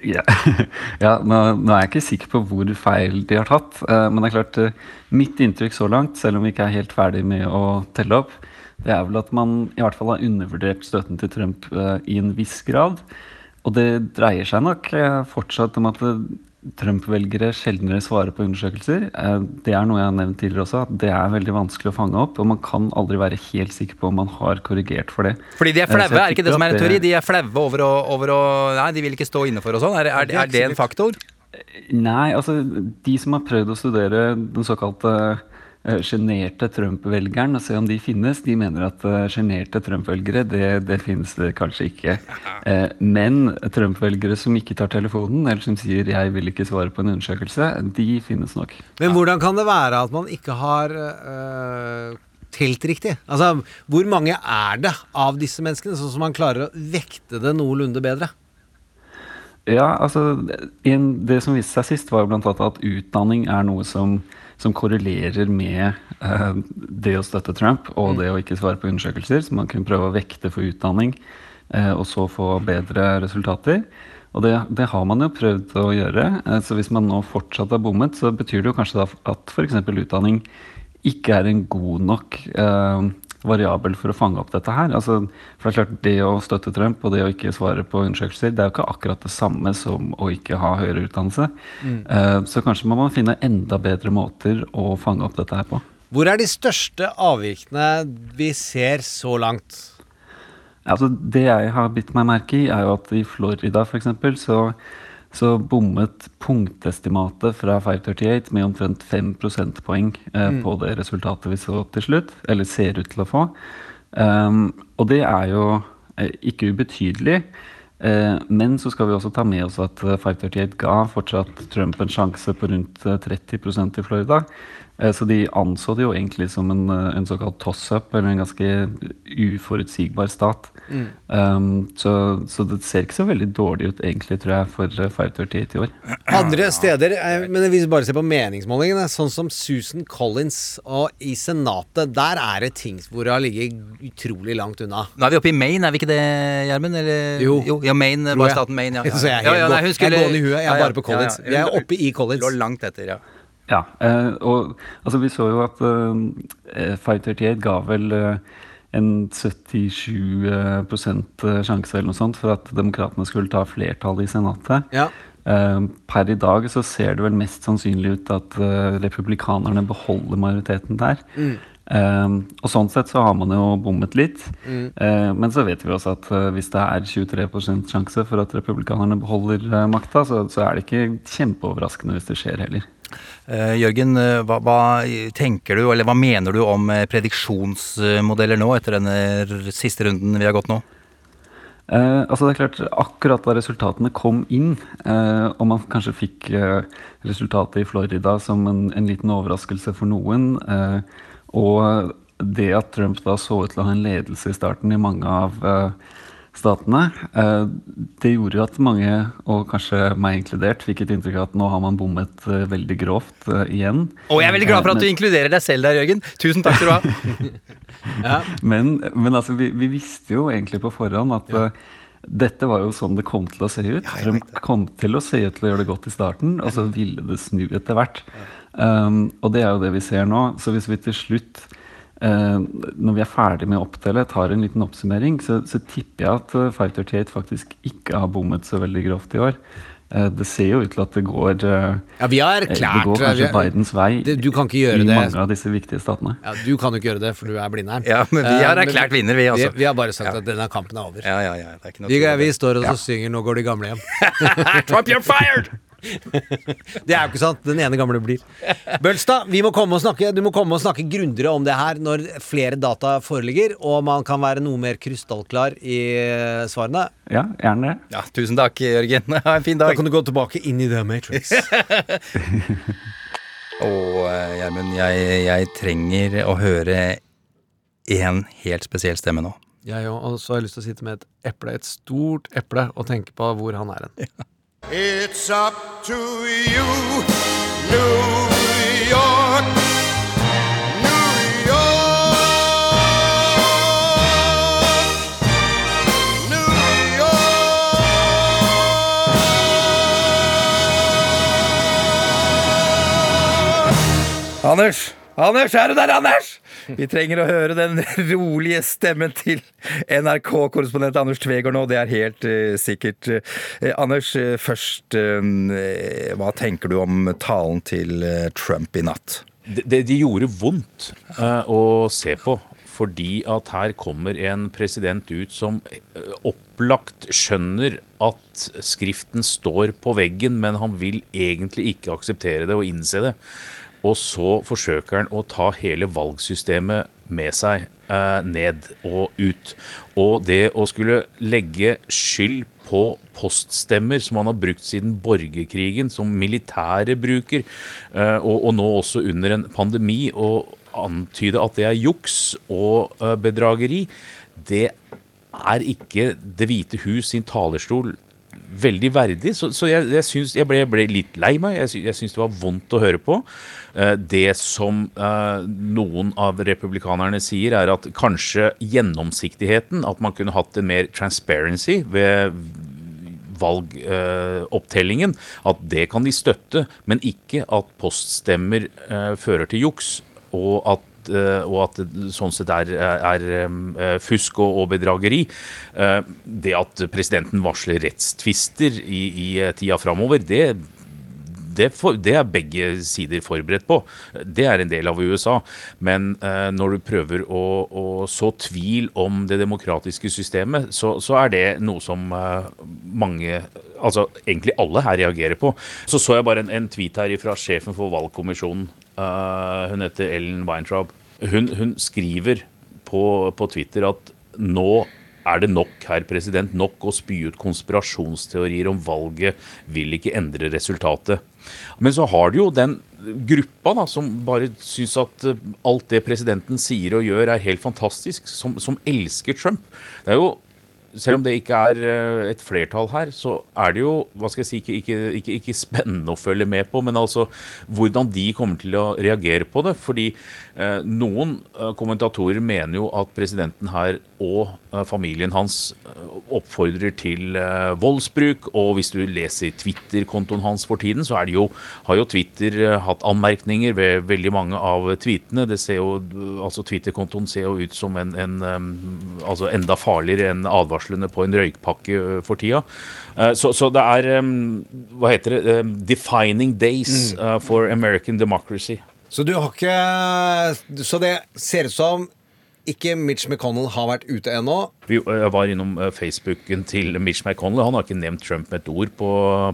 Ja, ja nå, nå er jeg ikke sikker på hvor feil de har tatt. eh, Men det er klart, mitt inntrykk så langt, selv om vi ikke er helt ferdig med å telle opp, det er vel at man i hvert fall har undervurdert støtten til Trump i en viss grad. Og det dreier seg nok eh, fortsatt om at eh, Trump-velgere sjeldnere svarer på undersøkelser. Eh, Det er noe jeg har nevnt tidligere også, at det er veldig vanskelig å fange opp. Og man kan aldri være helt sikker på om man har korrigert for det. Fordi de er Eh, flaue, er ikke det som er en teori? De er flaue over over å Nei, de vil ikke stå inne for og sånn. Er, er, er det en faktor? Nei, altså de som har prøvd å studere den såkalte eh, sjenerte Trump-velgeren og se om de finnes. De mener at eh, sjenerte Trump-velgere, det, det finnes det kanskje ikke. Eh, Men Trump-velgere som ikke tar telefonen, eller som sier 'jeg vil ikke svare på en undersøkelse', de finnes nok. Men hvordan kan det være at man ikke har øh, telt riktig? Altså, hvor mange er det av disse menneskene, sånn som man klarer å vekte det noenlunde bedre? Ja, altså en, Det som viste seg sist, var jo annet at utdanning er noe som, som korrelerer med eh, det å støtte Trump og det å ikke svare på undersøkelser. Så man kunne prøve å vekte for utdanning, eh, og så få bedre resultater. Og det, det har man jo prøvd å gjøre. Eh, så hvis man nå fortsatt har bommet, så betyr det jo kanskje at f.eks. utdanning ikke er en god nok eh, variabel for å fange opp dette her. Altså, for Det er klart, det å støtte Trump og det å ikke svare på undersøkelser, det er jo ikke akkurat det samme som å ikke ha høyere utdannelse. Mm. Uh, så kanskje må man finne enda bedre måter å fange opp dette her på. Hvor er de største avvikene vi ser så langt? Altså, det jeg har bitt meg merke i, er jo at i Florida f.eks. så så bommet punktestimatet fra 538 med omtrent 5 prosentpoeng eh, Mm. på det resultatet vi så til slutt, eller ser ut til å få. Um, og det er jo eh, ikke ubetydelig. Eh, men så skal vi også ta med oss at eh, 538 ga fortsatt Trump en sjanse på rundt eh, 30% i Florida. Eh, Så de anså det jo egentlig som en, eh, en såkalt toss-up, eller en ganske uforutsigbar stat. Mm. Um, så, så det ser ikke så veldig dårlig ut egentlig, tror jeg, for eh, 538 i år. Andre steder, men hvis vi bare ser på meningsmålingene, sånn som Susan Collins og i Senatet, der er det ting hvor hun ligger utrolig langt unna. Nå er vi oppe i Maine, er vi ikke det, Gjermund? Eller- Jo. ja, Maine, bare staten Maine. Ja, ja. Så jeg er Ja, ja, nei, skulle, jeg er gående i huet, jeg er bare på Collins. ja, ja. Vi er oppe i Collins. Lå langt etter, ja. Ja, eh, og altså vi så jo at eh, 538 ga vel en 77 eh, prosent eh, sjanse eller noe sånt for at demokratene skulle ta flertallet i senatet. Ja. Per i dag så ser det vel mest sannsynlig ut at republikanerne beholder majoriteten der. Mm. Eh, og sånn sett så har man jo bommet litt. Mm. Uh, men så vet vi også at uh, hvis det er 23 sjanse for at republikanerne beholder uh, makta, så, så er det ikke kjempeoverraskende hvis det skjer heller. Jørgen, hva, hva tenker du, eller hva mener du om prediksjonsmodeller nå, etter denne siste runden vi har gått nå? Eh, altså det er klart, Akkurat da resultatene kom inn, eh, og man kanskje fikk eh, resultatet i Florida som en, en liten overraskelse for noen, eh, og det at Trump da så ut til å ha en ledelse i starten i mange av eh, statene, eh, det gjorde jo at mange, og kanskje meg inkludert, fikk et inntrykk av at nå har man bommet eh, veldig grovt igjen. Og jeg er veldig glad for at du inkluderer deg selv der, Jørgen. Tusen takk skal du ha. men, men altså, vi, vi visste jo egentlig på forhånd at eh, dette var jo sånn det kom til å se ut. Trump kom til å se ut til å gjøre det godt i starten, og så ville det snu etter hvert. Um, og det er jo det vi ser nå. Så hvis vi til slutt, uh, når vi er ferdig med å opptelle, tar en liten oppsummering, så, så tipper jeg at eh, 538 faktisk ikke har bommet så veldig grovt i år. Eh, det ser jo ut til at det går Ja, vi har erklært Det går vi kanskje har- Bidens vei Det- du kan ikke gjøre i det. mange av disse viktige statene. Ja, du kan jo ikke gjøre det, for du er blindern. Ja, men vi har erklært vinner, vi, altså. Vi, vi har bare sagt at denne kampen er over. Ja, ja, ja, det er ikke noe Vi, vi står og Ja. så synger 'Nå går de gamle hjem'. Trump, you're fired! Det er jo ikke sant. Den ene gamle blir. Bølstad, vi må komme og snakke, du må komme og snakke grundigere om det her når flere data foreligger, og man kan være noe mer krystallklar i eh, svarene. Ja, gjerne det. Ja, tusen takk, Jørgen. Ha en fin dag. Da kan du gå tilbake inn i The Matrix. Og eh, Gjermund, jeg, jeg trenger å høre én helt spesiell stemme nå. Jeg òg. Og så har jeg lyst til å sitte med et eple, et stort eple, og tenke på hvor han er hen. It's up to you, New York. New York. New Anders! Anders, er du der, Anders? Vi trenger å høre den rolige stemmen til NRK-korrespondent Anders Tvegård nå. Det er helt uh, sikkert. Uh, Anders, uh, først Hva tenker du om talen til Trump i natt? Det, de gjorde vondt å se på. Fordi at her kommer en president ut som opplagt skjønner at skriften står på veggen, men han vil egentlig ikke akseptere det og innse det. Og så forsøker han å ta hele valgsystemet med seg eh, ned og ut. Og det å skulle legge skyld på poststemmer som han har brukt siden borgerkrigen, som militære bruker, eh, og, og nå også under en pandemi, og antyde at det er juks og eh, bedrageri, det er ikke Det hvite hus sin talerstol veldig verdig. Så, så jeg, jeg, synes, jeg, ble, jeg ble litt lei meg. Jeg, jeg syns det var vondt å høre på. Eh, Det som eh, noen av republikanerne sier, er at kanskje gjennomsiktigheten, at man kunne hatt en mer transparency ved valgopptellingen, at det kan de støtte, men ikke at poststemmer eh, fører til juks, og at eh, og at det sånn sett er, er eh, fusk og, og bedrageri. Eh, Det at presidenten varsler rettstvister i, i tida framover, det, det, for, det er begge sider forberedt på. Det er en del av USA. Men eh, når du prøver å, å så tvil om det demokratiske systemet, så, så er det noe som eh, mange Altså egentlig alle her reagerer på. Så så jeg bare en, en tweet her fra sjefen for valgkommisjonen. Eh, hun heter Ellen Weintraub. Hun, hun skriver på, på Twitter at nå er det nok, herr president, nok å spy ut konspirasjonsteorier om valget vil ikke endre resultatet. Men så har du jo den gruppa da, som bare syns at eh, alt det presidenten sier og gjør er helt fantastisk, som, som elsker Trump. Det er jo selv om det ikke er eh, et flertall her, så er det jo hva skal jeg si, ikke, ikke, ikke, ikke spennende å følge med på, men altså hvordan de kommer til å reagere på det. Fordi noen eh, kommentatorer mener jo at presidenten her og eh, familien hans eh, oppfordrer til eh, voldsbruk. Og hvis du leser Twitter-kontoen hans for tiden, så det jo, har jo Twitter eh, hatt anmerkninger ved veldig mange av tweetene. Det ser jo, altså Twitter-kontoen ser jo ut som en, en altså enda farligere enn advarslene på en røykpakke for tida. Eh, Så, så det er Hva heter det? Defining days eh, for American democracy. Så du har ikke Så det ser ut som ikke Mitch McConnell har vært ute ennå. Vi var innom eh, Facebooken til Mitch McConnell. Han har ikke nevnt Trump med et ord på,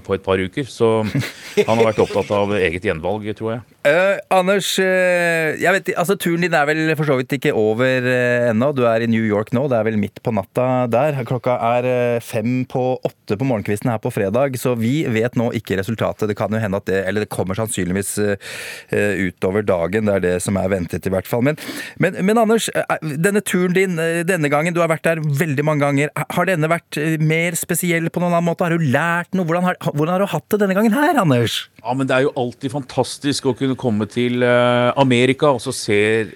på et par uker. Så han har vært opptatt av eget gjenvalg, tror jeg. Eh, Anders, eh, jeg vet, altså turen din er vel for så vidt ikke over uh, ennå. Du er i New York nå, det er vel midt på natta der. Klokka er eh, fem på åtte på morgenkvisten her på fredag, så vi vet nå ikke resultatet. Det kan jo hende at det, eller det kommer sannsynligvis eh, eh, utover dagen. Det er det som er ventet, i hvert fall. Men, men, men Anders, eh, denne turen din eh, denne gangen, du har vært der veldig mange ganger. Har denne vært eh, mer spesiell på noen annen måte? Har du lært noe? Hvordan har, hvordan har du hatt det denne gangen her, Anders? Ja, men det er jo alltid fantastisk å kunne komme til eh, Amerika, og så ser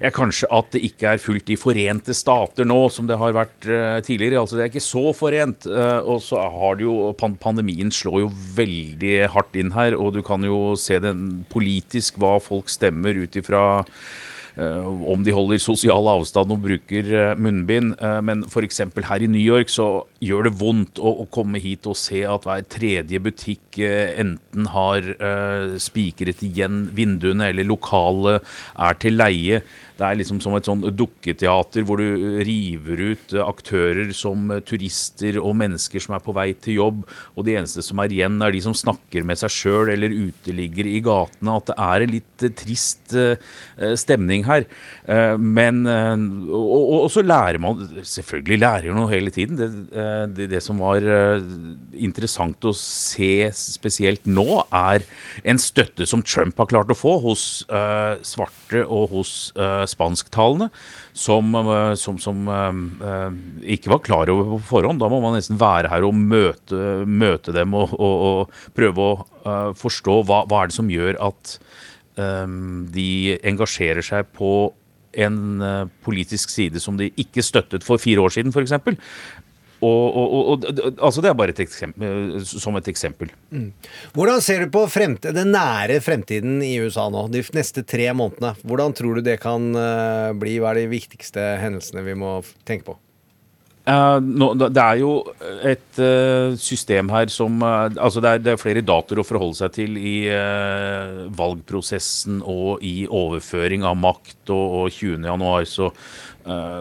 jeg kanskje at det ikke er fullt i Forente stater nå, som det har vært eh, tidligere. Altså Det er ikke så forent. og så har det jo Pandemien slår jo veldig hardt inn her, og du kan jo se den politisk hva folk stemmer ut ifra om de holder sosial avstand og bruker eh, munnbind. Eh, men f.eks. her i New York så gjør det vondt å, komme hit og se at hver tredje butikk eh, enten har eh, spikret igjen vinduene, eller lokalet er til leie. Det er liksom som et sånn dukketeater hvor du river ut eh, aktører som eh, turister og mennesker som er på vei til jobb, og de eneste som er igjen, er de som snakker med seg sjøl eller uteligger i gatene. At det er en litt eh, trist eh, eh, stemning her. Eh, Men eh, og, og, så lærer man Selvfølgelig lærer man noe hele tiden. Det, eh, det, det som var eh, interessant å se spesielt nå, er en støtte som Trump har klart å få hos eh, svarte og hos eh, spansktalende, som, eh, som, som eh, eh, ikke var klar over på forhånd. Da må man nesten være her og møte, møte dem og, og, og prøve å forstå hva, hva er det som gjør at eh, de engasjerer seg på en politisk side som de ikke støttet for fire år siden, f.eks. Og, og, og, altså Det er bare et eksempel, som et eksempel. Mm. Hvordan ser du på fremtiden, den nære fremtiden i USA nå, de neste tre månedene? Hvordan tror du det kan eh, bli? Hva er de viktigste hendelsene vi må tenke på? Uh, no, det er jo et uh, system her som uh, Altså, det er, det er flere datoer å forholde seg til i eh, valgprosessen og i overføring av makt, og, og 20. januar så eh,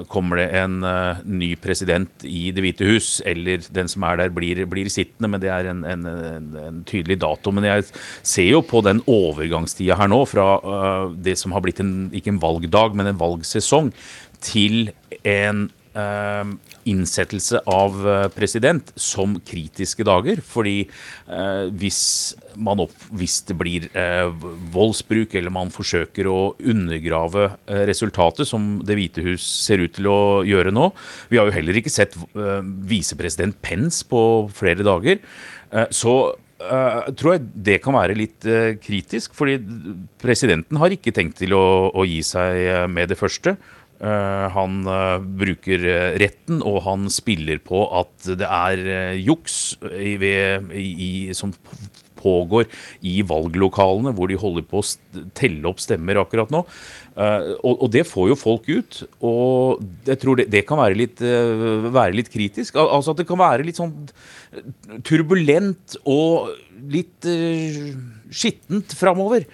kommer det en eh, ny president i Det hvite hus, eller den som er der, blir, blir sittende, men det er en, en, en, en tydelig dato. Men jeg ser jo på den overgangstida her nå, fra eh, det som har blitt en, ikke en valgdag, men en valgsesong, til en eh, innsettelse av eh, president som kritiske dager. Fordi eh, hvis, opp, hvis det blir eh, voldsbruk, eller man forsøker å undergrave eh, resultatet, som Det hvite hus ser ut til å gjøre nå Vi har jo heller ikke sett visepresident Pence på flere dager. Så Uh, tror jeg det kan være litt uh, kritisk, fordi presidenten har ikke tenkt til å, å gi seg uh, med det første. Eh, han eh, bruker eh, retten, og han spiller på at det er juks i, i, som pågår i valglokalene, hvor de holder på å telle opp stemmer akkurat nå. Og, og det får jo folk ut. Og jeg tror det, det kan være litt, være litt kritisk. Al altså at det kan være litt sånn turbulent og litt skittent framover.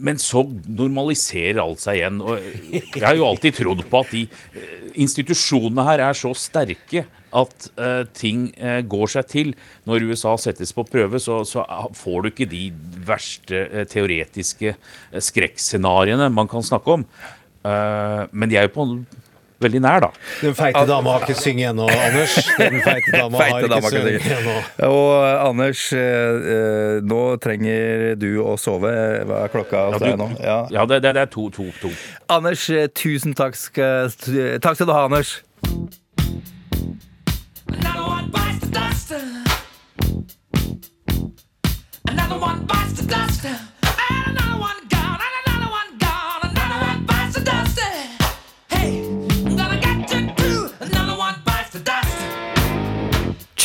Men så normaliserer alt seg igjen. Og jeg har jo alltid trodd på at de eh, institusjonene her er så sterke at uh, ting uh, går seg til. Når USA settes på prøve, så, så får du ikke de verste uh, teoretiske skrekkscenarioene man kan snakke om. Men de er jo på veldig nær, da. Den feite dama har ikke synge ennå, Anders. Den feite dama har ikke dama kan sunget ennå. Og Anders, eh, eh, nå trenger du å sove. Hva er klokka hos Ja, deg nå? Ja, Ja, det, det, det er to, to, to. Anders, eh, tusen takk skal, takk skal du ha, Anders. Another one bites the dust. Another one bites the dust. And another one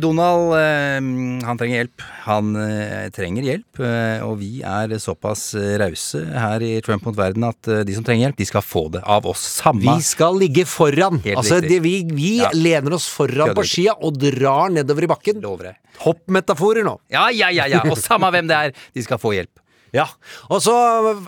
Donald eh, han trenger hjelp. Han eh, trenger hjelp, eh, og vi er såpass eh, rause her i Trump mot verden at eh, de som trenger hjelp, de skal få det av oss. Samme Vi skal ligge foran. Helt altså, det, vi vi Ja. lener oss foran Kødder på skia og drar nedover i bakken. Lover jeg. Hoppmetaforer nå. Ja, ja, ja, ja. Og samme hvem det er, de skal få hjelp. Ja, Og så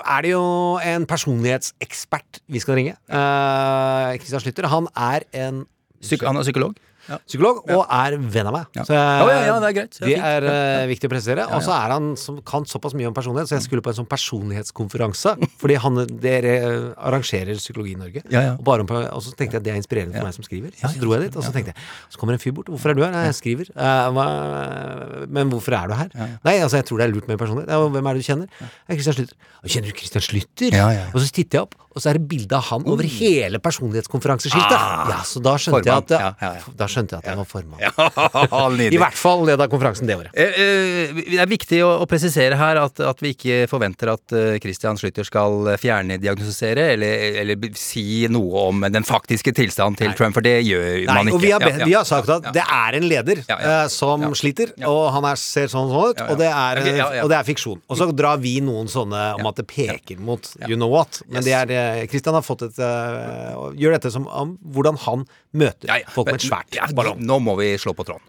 er det jo en personlighetsekspert vi skal ringe. Kristian uh, Slytter. Han er en Psyk han er psykolog. Ja. Psykolog, og er venn av meg. Ja. Så jeg- Å, ja, ja, det er greit. Det er eh, ja. viktig å presisere. Og så er han som kan såpass mye om personlighet, så jeg skulle på en sånn personlighetskonferanse. Fordi han, dere arrangerer Psykologi i Norge. Ja, ja. Og, bare om, og så tenkte jeg at det er inspirerende for meg som skriver. Så dro jeg dit, og så tenkte jeg Så kommer en fyr bort. Hvorfor er du her? Nei, jeg skriver. Uh, men hvorfor er du her? Nei, altså, jeg tror det er lurt med personlighet. Hvem er det du kjenner? Kristian Christian Slytter. Kjenner du Christian Slytter? Ja, ja, ja. Og så titter jeg opp, og så er det bilde av han over hele personlighetskonferanseskiltet. Ah. ja, så da skjønte jeg at Ja, ja. Da skjønte jeg at jeg var formann. I hvert fall leda konferansen det året. Eh, eh, Det er viktig å, presisere her at, at vi ikke forventer at eh, Christian Slytter skal fjerndiagnostisere eller, eller si noe om den faktiske tilstanden til Trump, for det gjør man ikke. og vi har, vi har sagt at det er en leder eh, som sliter, og han er, ser sånn og sånn ut. Og, det er, og det er fiksjon. Og så drar vi noen sånne om at det peker mot you know what. Men det er eh, Christian har fått et eh, Gjør dette som om hvordan han møter folk med et svært Ja, Nå må vi slå på tråden.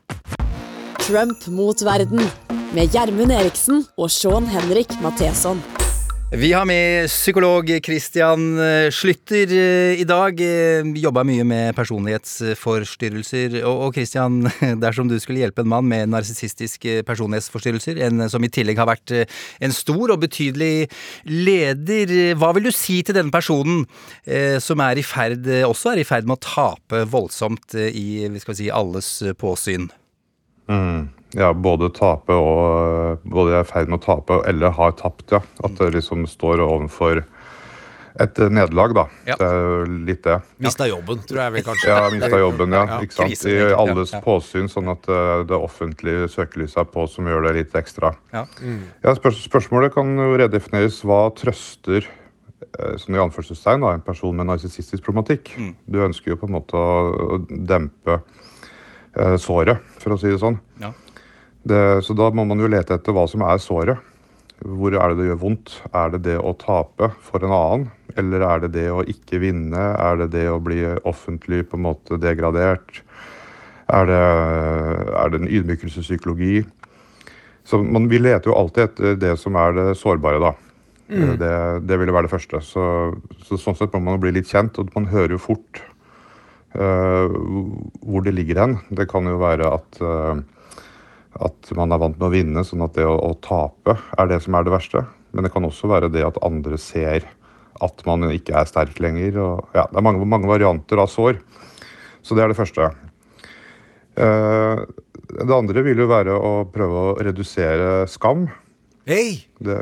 Trump mot verden. Med Gjermund Eriksen og Sean Henrik Matheson. Vi har med psykolog Christian eh, Slytter eh, i dag. Eh, Jobba mye med personlighetsforstyrrelser. Og Christian, dersom du skulle hjelpe en mann med narsissistiske personlighetsforstyrrelser, en som i tillegg har vært en stor og betydelig leder, hva vil du si til denne personen som er i ferd, også er i ferd med å tape voldsomt i vi si, alles påsyn? Mm. Ja, både tape og Både er i ferd med å tape eller har tapt, ja. At det liksom står overfor et eh, nederlag, da. Ja. Det er litt det. Mista jobben, tror jeg vel kanskje. Ja, mista jobben, ja. Ikke sant? I alles påsyn, sånn at eh, det offentlige søkelyset er på, som gjør det litt ekstra. Ja. Ja, spørs spørsmålet kan jo redefineres. Hva trøster eh, sånn i anførselstegn, en person med narsissistisk problematikk. Du ønsker jo på en måte å, dempe eh, såret, for å si det sånn. Ja. Det, så da må man jo lete etter hva som er såret. Hvor er det det gjør vondt? Er det det å tape for en annen? Eller er det det å ikke vinne? Er det det å bli offentlig på en måte degradert? Er det, er det en ydmykelsespsykologi? Så man, vi leter jo alltid etter det som er det sårbare, da. Mm. Det, det ville være det første. Så, så sånn sett må man bli litt kjent, og man hører jo fort uh, hvor det ligger hen. Det kan jo være at, eh, at man er vant med å vinne, sånn at det å, å tape er det som er det verste. Men det kan også være det at andre ser at man ikke er sterk lenger. Og, ja, det er mange, mange varianter av sår. Så det er det første. Eh, det andre vil jo være å prøve å redusere skam. Hei! Det,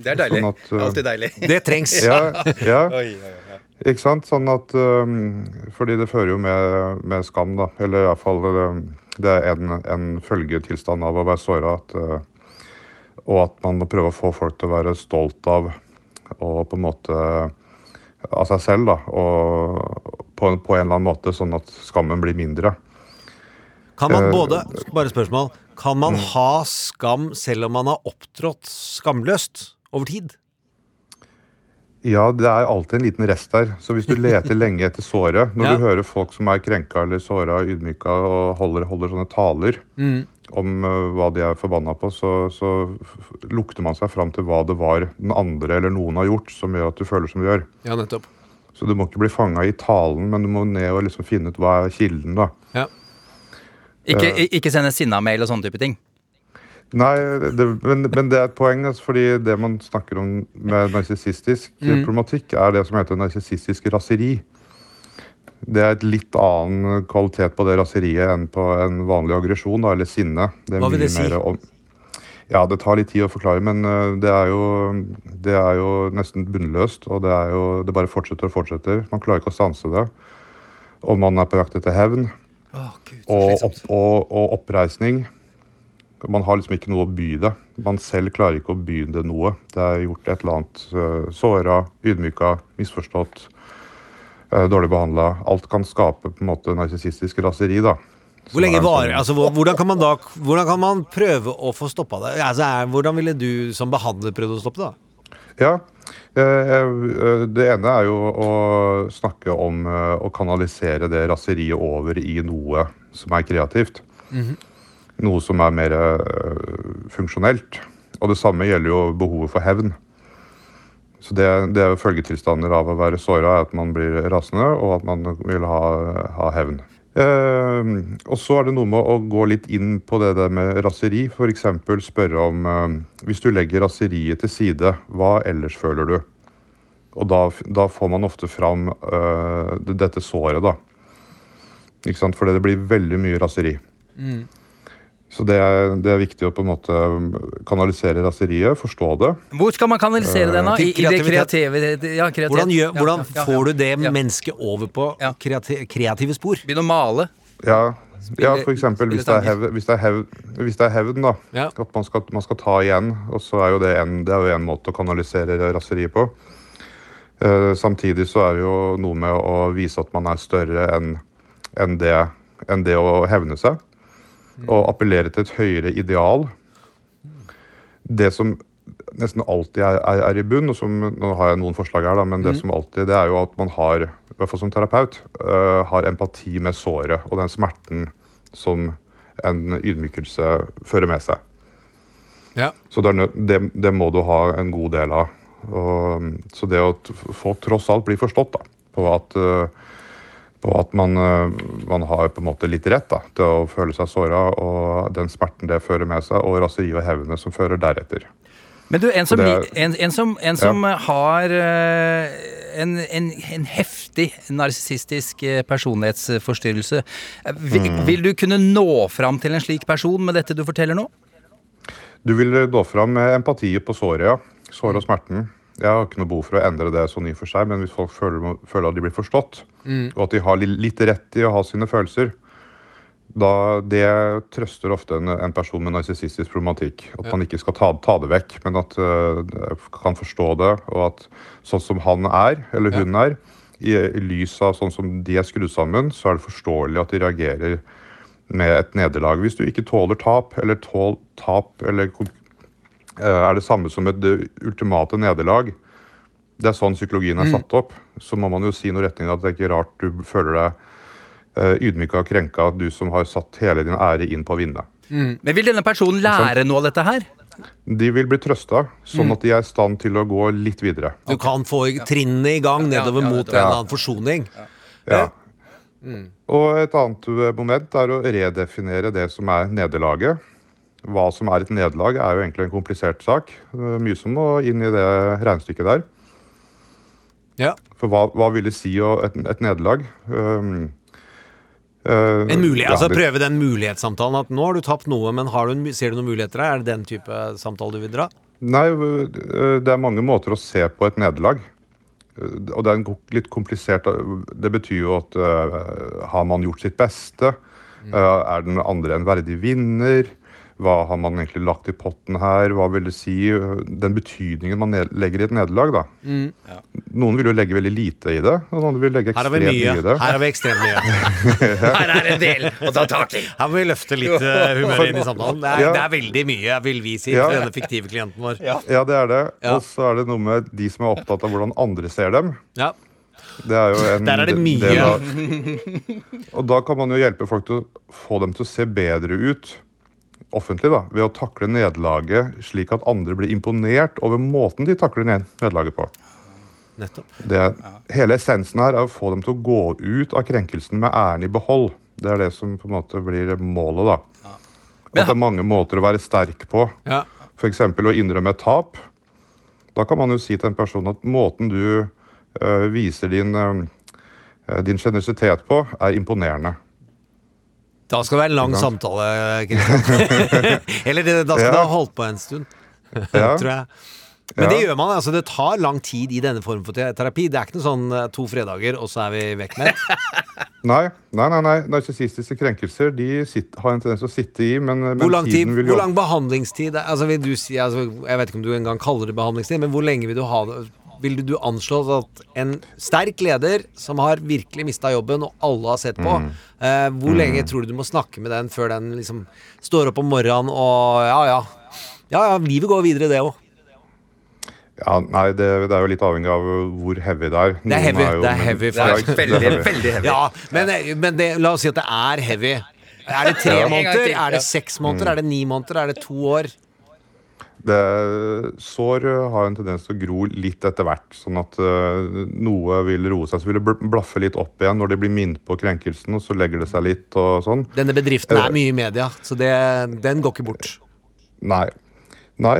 Det er deilig. sånn at, uh, Alltid deilig. Det trengs. Ja, ja. Oi, oi, oi. Ikke sant? Sånn at um, Fordi det fører jo med, med skam, da. Eller iallfall um, Det er en, en følgetilstand av å være såra. Uh, og at man må prøve å få folk til å være stolt av og på en måte av seg selv, da. Og på, en- på en eller annen måte, sånn at skammen blir mindre. Kan man Eh, både Bare spørsmål. Kan man Mm. ha skam selv om man har opptrådt skamløst over tid? Ja, det er alltid en liten rest der. Så hvis du leter lenge etter såret Når Ja. du hører folk som er krenka eller såra og ydmyka og holder, holder sånne taler Mm. om uh, hva de er forbanna på, så, så lukter man seg fram til hva det var den andre eller noen har gjort som gjør at du føler som du gjør. Ja, nettopp. Så du må ikke bli fanga i talen, men du må ned og liksom finne ut hva er kilden, da. Ja. Ikke, Eh. ikke sende sinna-mail og sånne type ting. Nei, det, men, men det er et poeng, altså, fordi det man snakker om med narsissistisk Mm. problematikk, er det som heter narsissistisk raseri. Det er et litt annen kvalitet på det raseriet enn på en vanlig aggresjon, eller sinne. Det er Hva vil det si? mer Om, ja, det tar litt tid å forklare, men uh, det er jo, det er jo nesten bunnløst. Og det er jo Det bare fortsetter og fortsetter. Man klarer ikke å stanse det. Og man er på jakt etter hevn. og, opp, og, og oppreisning. Man har liksom ikke noe å by det. Man selv klarer ikke å by det noe. Det er gjort et eller annet uh, såra, ydmyka, misforstått, uh, dårlig behandla. Alt kan skape på en måte narsissistisk raseri, da. Hvor lenge var, varer sånn- altså, Hvordan kan man da Hvordan kan man prøve å få stoppa det? Altså, hvordan ville du som behandler prøvd å stoppe det? da? Ja. eh, eh, Det ene er jo å snakke om eh, å kanalisere det raseriet over i noe som er kreativt. Mhm. Noe som er mer eh, funksjonelt. Og det samme gjelder jo behovet for hevn. Så det, det er følgetilstander av å være såra, at man blir rasende, og at man vil ha, ha hevn. Eh, og så er det noe med å gå litt inn på det der med raseri. F.eks. spørre om eh, Hvis du legger raseriet til side, hva ellers føler du? Og da, da får man ofte fram eh, dette såret, da. Ikke sant? For det blir veldig mye raseri. Så det er, det er viktig å på en måte kanalisere raseriet, forstå det. Hvor skal man kanalisere det da? I, i det kreative ja, kreativ- Hvordan, gjør, hvordan ja, ja, får du det mennesket over på kreati kreative spor? Begynne å male. Ja, ja for eksempel hvis det hvis det hvis det er hevn, da. At man skal, man skal ta igjen. Og så er jo det en, det er jo en måte å kanalisere raseriet på. Eh, samtidig så er det jo noe med å vise at man er større enn en det, enn det å hevne seg. Og appellere til et høyere ideal. Det som nesten alltid er, er, er i bunn, og som Nå har jeg noen forslag her, da, men det mm. som alltid det er jo at man har, i hvert fall som terapeut, uh, har empati med såret og den smerten som en ydmykelse fører med seg. Ja. Så det, det, det må du ha en god del av. Og, så det å få tross alt bli forstått da, på at, øh, på at man, øh, man har på en måte litt rett da, til å føle seg såra, og den smerten det fører med seg, og raseriet og hevnet som fører deretter. Men du, en som, det en, en som, en som har eh, en, en, en heftig narsissistisk eh, personlighetsforstyrrelse, eh, vil, Mm. vil du kunne nå fram til en slik person med dette du forteller nå? Du vil nå fram med empati på såret, ja. Såret og smerten. Jeg har ikke noe behov for å endre det sånn i og for seg, men hvis folk føler, føler at de blir forstått, Mm. og at de har litt rett i å ha sine følelser, Da, det trøster ofte en, en person med narsissistisk problematikk. At Ja. man ikke skal ta, ta det vekk, men at uh, kan forstå det. Og at sånn som han er, eller Ja. hun er, i, i lys av sånn som de er skrudd sammen, så er det forståelig at de reagerer med et nederlag. Hvis du ikke tåler tap, eller tål tap, eller er det samme som et eh, ultimate nederlag, det er sånn psykologien er Mm. satt opp, så må man jo si noe retning at det er ikke rart du føler deg uh, ydmyka og krenka, du som har satt hele din ære inn på å vinne. Men vil denne personen lære noe av dette her? De vil bli trøsta, sånn Mm. at de er i stand til å gå litt videre. Du kan få trinnene i gang nedover mot en eller annen forsoning. Ja. Mm. Og et annet eh, moment er å redefinere det som er nederlaget. Hva som er et nederlag, er jo egentlig en komplisert sak. Mye som må inn i det regnestykket der. Ja. For hva, hva vil det si et, et nederlag? Um, uh, En mulighet? ja, altså Prøve den mulighetssamtalen. At nå har du tapt noe, men har du ser du noen muligheter der? Er det den type samtale du vil dra? Nei, øh, det er mange måter å se på et nederlag. Øh, Og det er en litt komplisert Det betyr jo at uh, har man gjort sitt beste? Uh, er den andre en verdig vinner? Hva har man egentlig lagt i potten her? Hva vil det si? Den betydningen man ned- legger i et nederlag, da. Mm. Noen vil jo legge veldig lite i det, og noen vil legge ekstremt mye mye. i det. Her har vi ekstremt mye. Her er en del å ta tak i. Her må vi løfte litt humøret humør inn i samtalen. Det er, Ja. det er veldig mye, vil vi si, Ja. for denne fiktive klienten vår. Ja, det er det. Og så er det noe med de som er opptatt av hvordan andre ser dem. Ja. Det er jo en Der er det mye. del av- Og da kan man jo hjelpe folk til å få dem til å se bedre ut offentlig, da, ved å takle nederlaget slik at andre blir imponert over måten de takler ned- nederlaget på. Nettopp. Det, er- hele essensen her er å få dem til å gå ut av krenkelsen med æren i behold. Det er det som på en måte blir målet, da. At det er mange måter å være sterk på. Ja. F.eks. å innrømme et tap. Da kan man jo si til en person at måten du ø, viser din, øh, din sjenerøsitet på, er imponerende. Da skal det være en lang samtale, Kristian. Eller det, da skal Ja. det ha holdt på en stund, Ja. tror jeg. Men det gjør man. altså Det tar lang tid i denne formen for terapi. Det er ikke noe sånn eh, to fredager, og så er vi vekk med det. Nei, nei, nei, nei. narsissistiske krenkelser de sitt, har en tendens til å sitte i, men, men Hvor lang, tiden vil jo hvor lang behandlingstid altså vil du si, altså, Jeg vet ikke om du engang kaller det behandlingstid, men hvor lenge vil du ha det? Vil du anslå at en sterk leder som har virkelig mista jobben, og alle har sett på, Mm. eh, hvor Mm. lenge tror du du må snakke med den før den liksom står opp om morgenen og Ja, ja. Ja, ja, livet går videre, det òg. Ja, nei, det, det er jo litt avhengig av hvor heavy det er. Det er heavy. Er jo- det er men- det er veldig, veldig heavy. Ja, men, men det, la oss si at det er heavy. Er det tre Ja. måneder? Er det seks måneder? Mm. Er det ni måneder? Er det to år? Det, sår øh, har en tendens til å gro litt etter hvert, sånn at øh, noe vil roe seg. Så vil det blaffe litt opp igjen når de blir minnet på krenkelsen, og så legger det seg litt og sånn. Denne bedriften Eh, er mye i media, så det, den går ikke bort. Nei. Nei.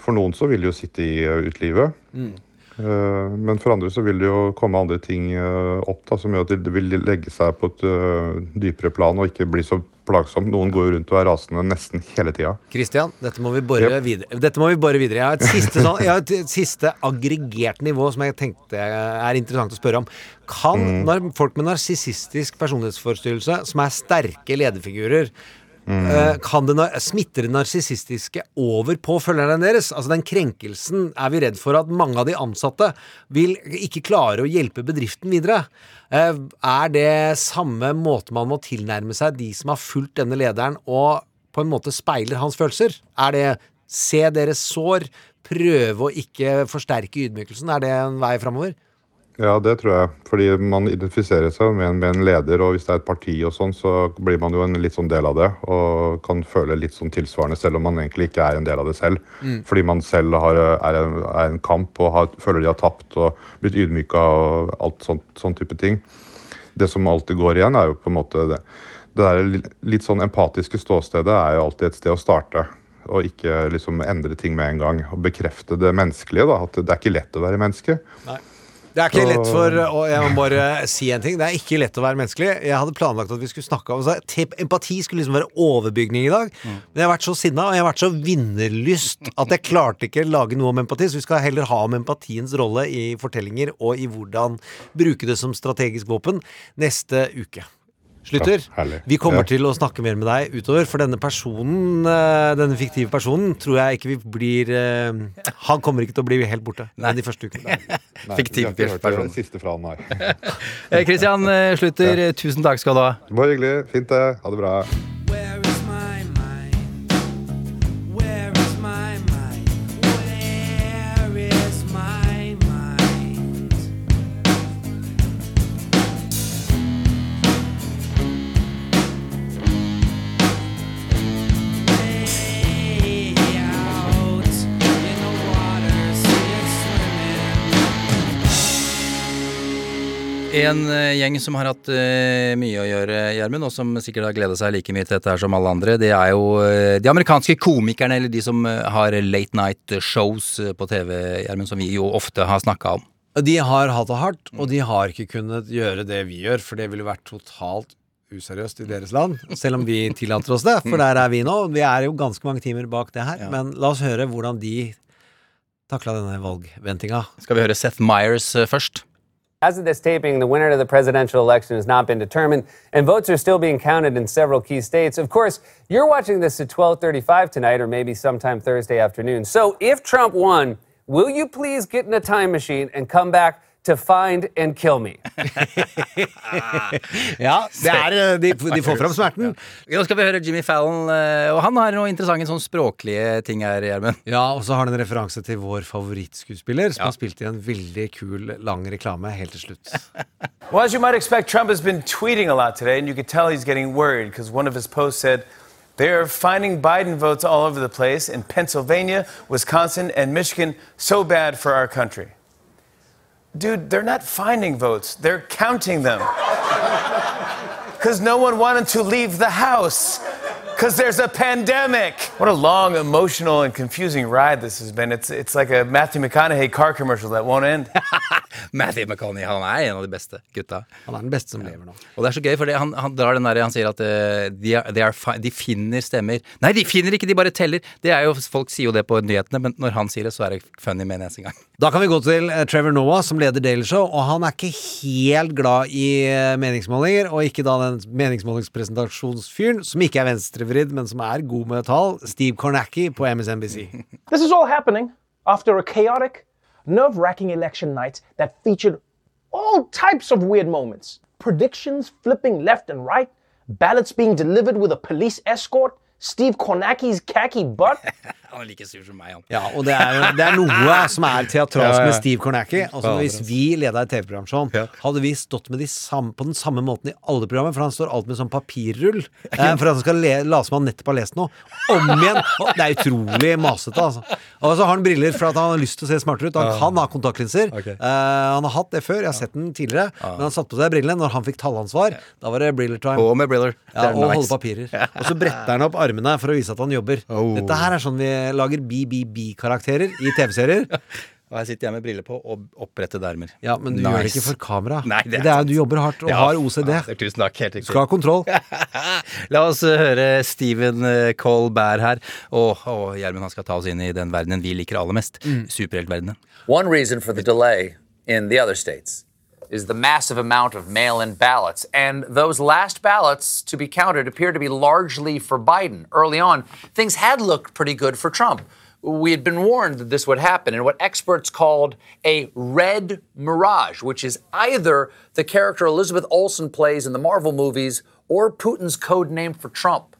for noen så vil det jo sitte i utelivet. Mm. Øh, men for andre så vil det jo komme andre ting øh, opp da, som gjør at det vil legge seg på et øh, dypere plan og ikke bli så plagsomt. Noen går rundt og er rasende nesten hele tida. Kristian, dette må vi bore Yep. videre. Dette må vi bore videre. Jeg har et siste, sånn, jeg har et siste aggregert nivå som jeg tenkte er interessant å spørre om. Kan Mm. folk med narsissistisk personlighetsforstyrrelse, som er sterke lederfigurer, Mm. kan det nar- smitte det narsissistiske over på følgerne deres? Altså Den krenkelsen er vi redd for at mange av de ansatte vil ikke klare å hjelpe bedriften videre. Eh, Er det samme måte man må tilnærme seg de som har fulgt denne lederen, og på en måte speiler hans følelser? Er det se deres sår, prøve å ikke forsterke ydmykelsen? Er det en vei framover? Ja, det tror jeg. Fordi man identifiserer seg med en, med en leder, og hvis det er et parti og sånn, så blir man jo en litt sånn del av det, og kan føle litt sånn tilsvarende, selv om man egentlig ikke er en del av det selv. Mm. Fordi man selv har, er, en, er en kamp og har, føler de har tapt og blitt ydmyka og alt sånt, sånn type ting. Det som alltid går igjen, er jo på en måte det. Det der litt sånn empatiske ståstedet er jo alltid et sted å starte. Og ikke liksom endre ting med en gang. Og bekrefte det menneskelige. da, At det er ikke lett å være menneske. Det er ikke lett for Og jeg må bare si en ting. Det er ikke lett å være menneskelig. Jeg hadde planlagt at vi skulle snakke om altså, Empati skulle liksom være overbygning i dag. Men jeg har vært så sinna og jeg har vært så vinnerlyst at jeg klarte ikke å lage noe om empati. Så vi skal heller ha om empatiens rolle i fortellinger og i hvordan bruke det som strategisk våpen neste uke. Slutter. Ja. Vi kommer Ja. til å snakke mer med deg utover, for denne personen, eh, denne fiktive personen, tror jeg ikke vi blir eh, Han kommer ikke til å bli helt borte de første ukene. Nei, Fiktiv person. siste fra han, nei. Christian eh, Slutter, ja. tusen takk skal du ha. Bare hyggelig. Fint, det. Ha det bra. En eh, gjeng som har hatt eh, mye å gjøre, Gjermund, og som sikkert har gleda seg like mye til dette her som alle andre, det er jo eh, de amerikanske komikerne, eller de som har late night shows på TV, Gjermund, som vi jo ofte har snakka om. De har hatt det hardt, og de har ikke kunnet gjøre det vi gjør, for det ville vært totalt useriøst i deres land, selv om vi tillater oss det, for der er vi nå. Vi er jo ganske mange timer bak det her, men la oss høre hvordan de takla denne valgventinga. Skal vi høre Seth Myers først? As of this taping, the winner of the presidential election has not been determined, and votes are still being counted in several key states. Of course, you're watching this at 12:35 tonight, or maybe sometime Thursday afternoon. So, if Trump won, will you please get in a time machine and come back to find and kill me? Ja, det er, eh, de, de får fram smerten. Nå skal vi høre Jimmy Fallon, eh, og han har noen interessante sånn språklige ting her, Gjermund. Ja, og så har han en referanse til vår favorittskuespiller, som Ja. har spilt i en veldig kul, lang reklame helt til slutt. Well, as you might expect, Trump has been tweeting a lot today, and you could tell he's getting worried because one of his posts said, They're finding Biden votes all over the place in Pennsylvania, Wisconsin, and Michigan. So bad for our country. Dude, they're not finding votes, they're counting them. Because no one wanted to leave the house. Because there's a pandemic. What a long, emotional, and confusing ride this has been. It's, it's like a Matthew McConaughey car commercial that won't end. Matthew McConaughey han er en av de beste gutta. Han er den beste som lever nå. Og det er så gøy, for han, han drar den der, han sier at uh, de, er, er, fi- de finner stemmer. Nei, de finner ikke, de bare teller. Det er jo, Folk sier jo det på nyhetene, men når han sier det, så er det funny med en eneste gang. Da kan vi gå til eh, Trevor Noah, som leder Daily Show, og han er ikke helt glad i eh, meningsmålinger, og ikke da den meningsmålingspresentasjonsfyren, som ikke er men som er god med tall, Steve Kornacki på MSNBC. This is all happening after a chaotic, nerve wracking election night that featured all types of weird moments predictions flipping left and right, ballots being delivered with a police escort, Steve Kornacki's khaki butt. Han er like sur som meg, han. Ja, og det er, jo- det er noe som er teatralsk med Steve Kornacki. Altså, hvis altså. vi leda et TV-program sånn, hadde vi stått med de samme, på den samme måten i alle programmer, for han står alltid med sånn papirrull eh, for at han skal le, late som han nettopp har lest noe. Om igjen! Og det er utrolig masete, altså. Og så har han briller for at han har lyst til å se smartere ut. Han kan ha kontaktlinser. Ok. Eh, han har hatt det før, jeg har sett den tidligere. Men han satte på seg brillene når han fikk tallansvar. Da var det briller time. Og med briller. Det Ja, er og nice. holde papirer. Og så bretter han opp armene for å vise at han jobber. Oh. Dette her er sånn vi lager BBB-karakterer i TV-serier. Og her sitter jeg med briller på og opprettede ermer. Ja, men du gjør det ikke for kamera. Nei, det er, det er. Du jobber hardt og Ja, har OCD. Ja, tusen takk, helt riktig. Skal ha kontroll. La oss eh, høre Steven eh, Colbert her. Og og Gjermund han skal ta oss inn i den verdenen vi liker aller mest. Superheltverdenen. One reason for the delay in the other states is the massive amount of mail in ballots. And those last ballots to be counted appear to be largely for Biden. Early on, things had looked pretty good for Trump. We had been warned that this would happen in what experts called a red mirage, which is either the character Elizabeth Olsen plays in the Marvel movies or Putin's code name for Trump.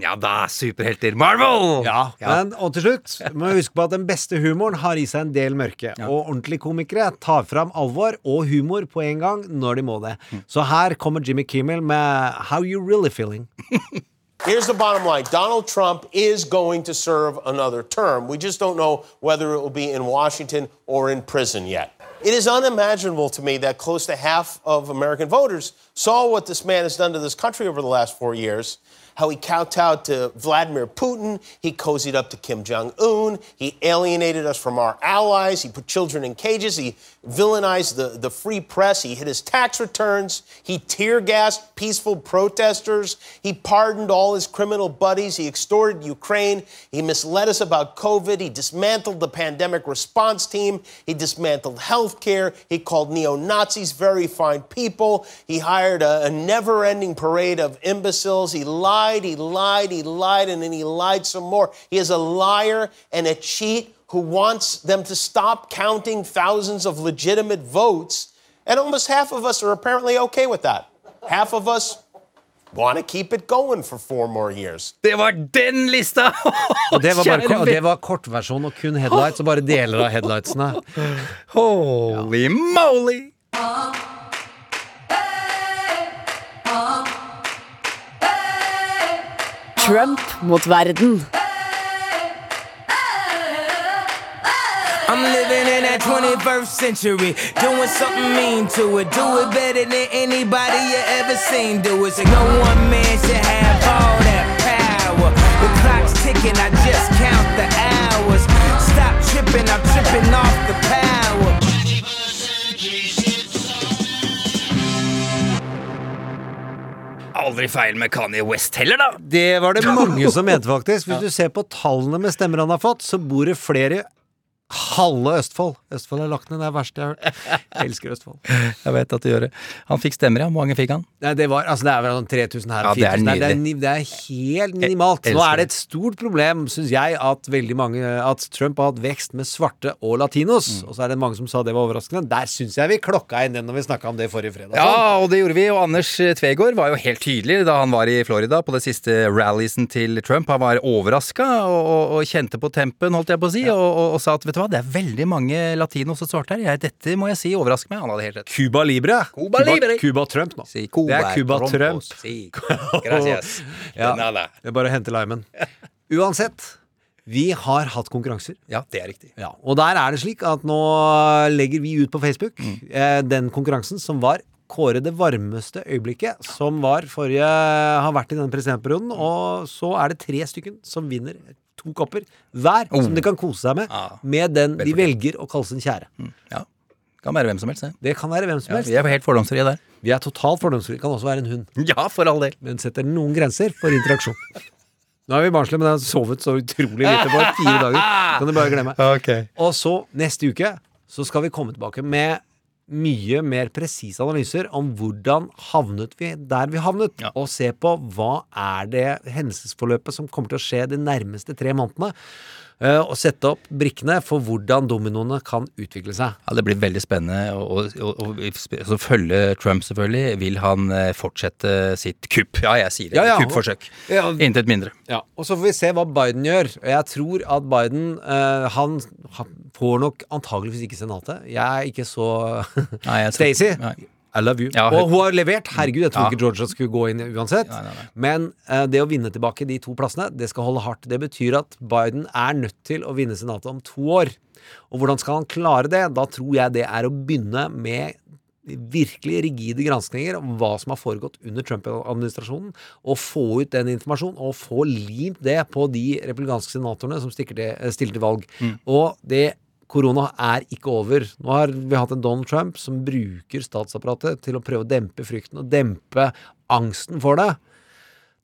Ja da, superhelter. Marvel! Ja, Men, og til slutt må vi huske på at den beste humoren har i seg en del mørke. Og ordentlige komikere tar fram alvor og humor på en gang når de må det. Så her kommer Jimmy Kimmel med How You Really Feeling. Here's the bottom line Donald Trump is going to serve another term. We just don't know whether it will be in Washington or in prison yet. It is unimaginable to me that close to half of American voters saw what this man has done to this country over the last four years how he kowtowed to Vladimir Putin, he cozied up to Kim Jong un, he alienated us from our allies, he put children in cages, he villainized the, the free press, he hid his tax returns, he tear gassed peaceful protesters, he pardoned all his criminal buddies, he extorted Ukraine, he misled us about COVID, he dismantled the pandemic response team, he dismantled healthcare, he called neo Nazis very fine people, he hired a, a never ending parade of imbeciles, he lied, he lied, he lied, and then he lied some more. He is a liar and a cheat who wants them to stop counting thousands of legitimate votes. And almost half of us are apparently okay with that. Half of us want to keep it going for four more years. Det var den lista! Og det var, bare, Kjære og det var kortversjon og kun headlights, og bare deler av headlightsene. Holy moly! Trump mot verden. I'm living in that 21st century, doing something mean to it. Do it better than anybody you ever seen do it. So no one man should have all that power. The clock's ticking, I just count the hours. Stop tripping, I'm tripping off the power. Aldri feil med Kanye West heller, da. Det var det mange som mente, faktisk. Hvis du ser på tallene med stemmer han har fått, så bor det flere halve Østfold. Østfold er lagt ned, det er det verste jeg har hørt. Elsker Østfold. Jeg vet at du gjør det. Han fikk stemmer, ja. Hvor mange fikk han? Nei, det var, altså det er vel sånn 3000 her Ja, og det er 4000 der. Det er, det er helt minimalt. Nå er det et stort problem, syns jeg, at veldig mange At Trump har hatt vekst med svarte og latinos. Mm. Og så er det mange som sa det var overraskende. Der syns jeg vi klokka inn den når vi snakka om det forrige fredag. Ja, og det gjorde vi. Og Anders Tvegård var jo helt tydelig da han var i Florida på det siste rallysen til Trump. Han var overraska og, og, og kjente på tempen, holdt jeg på å si, og, og, og sa at vet du hva, det er veldig mange latinos og svarte her. Jeg, dette må jeg si overrasker meg. Han hadde helt rett. Cuba Libre. Cuba Libre. Cuba Trump nå. Si Cuba det er Cuba Trump. Trump. Si. Gracias. ja, det er bare å hente limen. Uansett, vi har hatt konkurranser. Ja, det er riktig. Ja, og der er det slik at nå legger vi ut på Facebook Mm. eh, den konkurransen som var Kåre det varmeste øyeblikket, som var forrige har vært i denne presidentperioden. Og så er det tre stykken som vinner to kopper hver, Oh. som de kan kose seg med. Med den de velger å kalle sin kjære. Ja. Kan være hvem som helst, det. Det kan være hvem som Ja, helst. vi er helt fordomsfrie der. Vi er totalt fordomsfrie. Kan også være en hund. Ja, for all del. Men setter noen grenser for interaksjon. Nå er vi barnslige, men jeg har sovet så utrolig lite på fire dager. Kan du bare glemme. Og så, neste uke, så skal vi komme tilbake med mye mer presise analyser om hvordan havnet vi der vi havnet, og se på hva er det hendelsesforløpet som kommer til å skje de nærmeste tre månedene. Eh, Og sette opp brikkene for hvordan dominoene kan utvikle seg. Ja, Det blir veldig spennende å og, å, å så følge Trump, selvfølgelig. Vil han eh, fortsette sitt kupp? Ja, jeg sier det. Ja, ja. Kuppforsøk. Ja. Intet mindre. Ja, og så får vi se hva Biden gjør. Jeg tror at Biden eh, han, han får nok antageligvis ikke Senatet. Jeg er ikke så Nei, Nei. I love you. Ja, og hun har levert. Herregud, jeg tror Ja. ikke Georgia skulle gå inn uansett. Men uh, det å vinne tilbake de to plassene, det skal holde hardt. Det betyr at Biden er nødt til å vinne Senatet om to år. Og hvordan skal han klare det? Da tror jeg det er å begynne med virkelig rigide granskninger om hva som har foregått under Trump-administrasjonen, og få ut den informasjonen, og få limt det på de republikanske senatorene som til, eh, stiller til valg. Mm. Og det Korona er ikke over. Nå har vi hatt en Donald Trump som bruker statsapparatet til å prøve å dempe frykten og dempe angsten for det.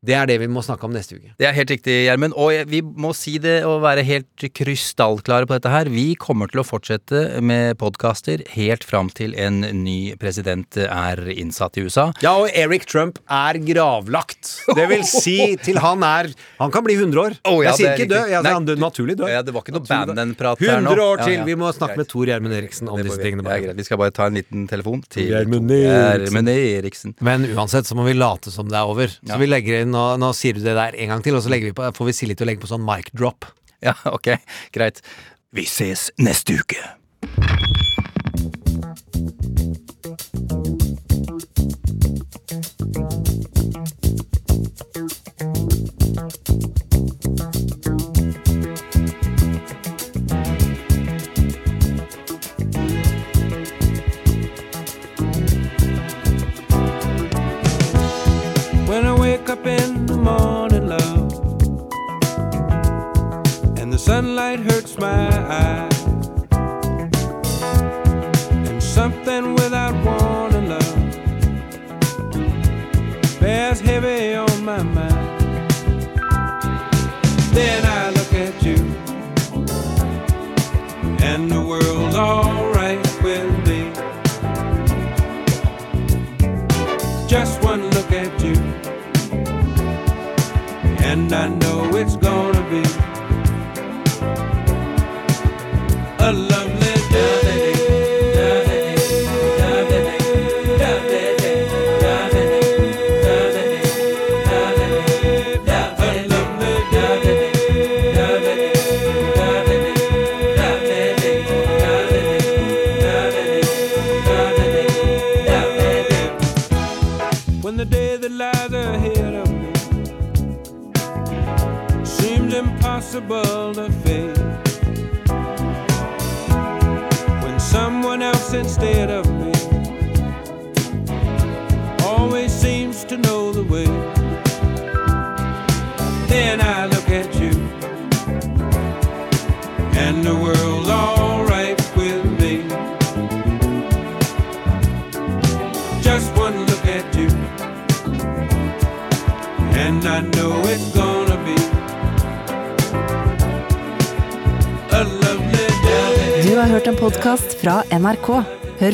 Det er det vi må snakke om neste uke. Det er helt riktig, Gjermund. Og vi må si det og være helt krystallklare på dette her. Vi kommer til å fortsette med podkaster helt fram til en ny president er innsatt i USA. Ja, og Eric Trump er gravlagt. Det vil si til han er Han kan bli 100 år. Oh, ja, jeg sier er ikke død, jeg Nei, han død naturlig død. Ja, det var ikke noe. Bannon-prat her nå. 100 år til! ja. Vi må snakke med Tor Gjermund Eriksen om disse tingene. Bare. Ja, greit. Vi skal bare ta en liten telefon til Gjermund Eriksen. Eriksen. Men uansett så må vi late som det er over. Så vi legger inn, nå, nå sier du det der en gang til, og så vi på, får vi Silje til å legge på sånn mic drop. Ja, ok. Greit. Vi ses neste uke. up in the morning, love, and the sunlight hurts my eyes.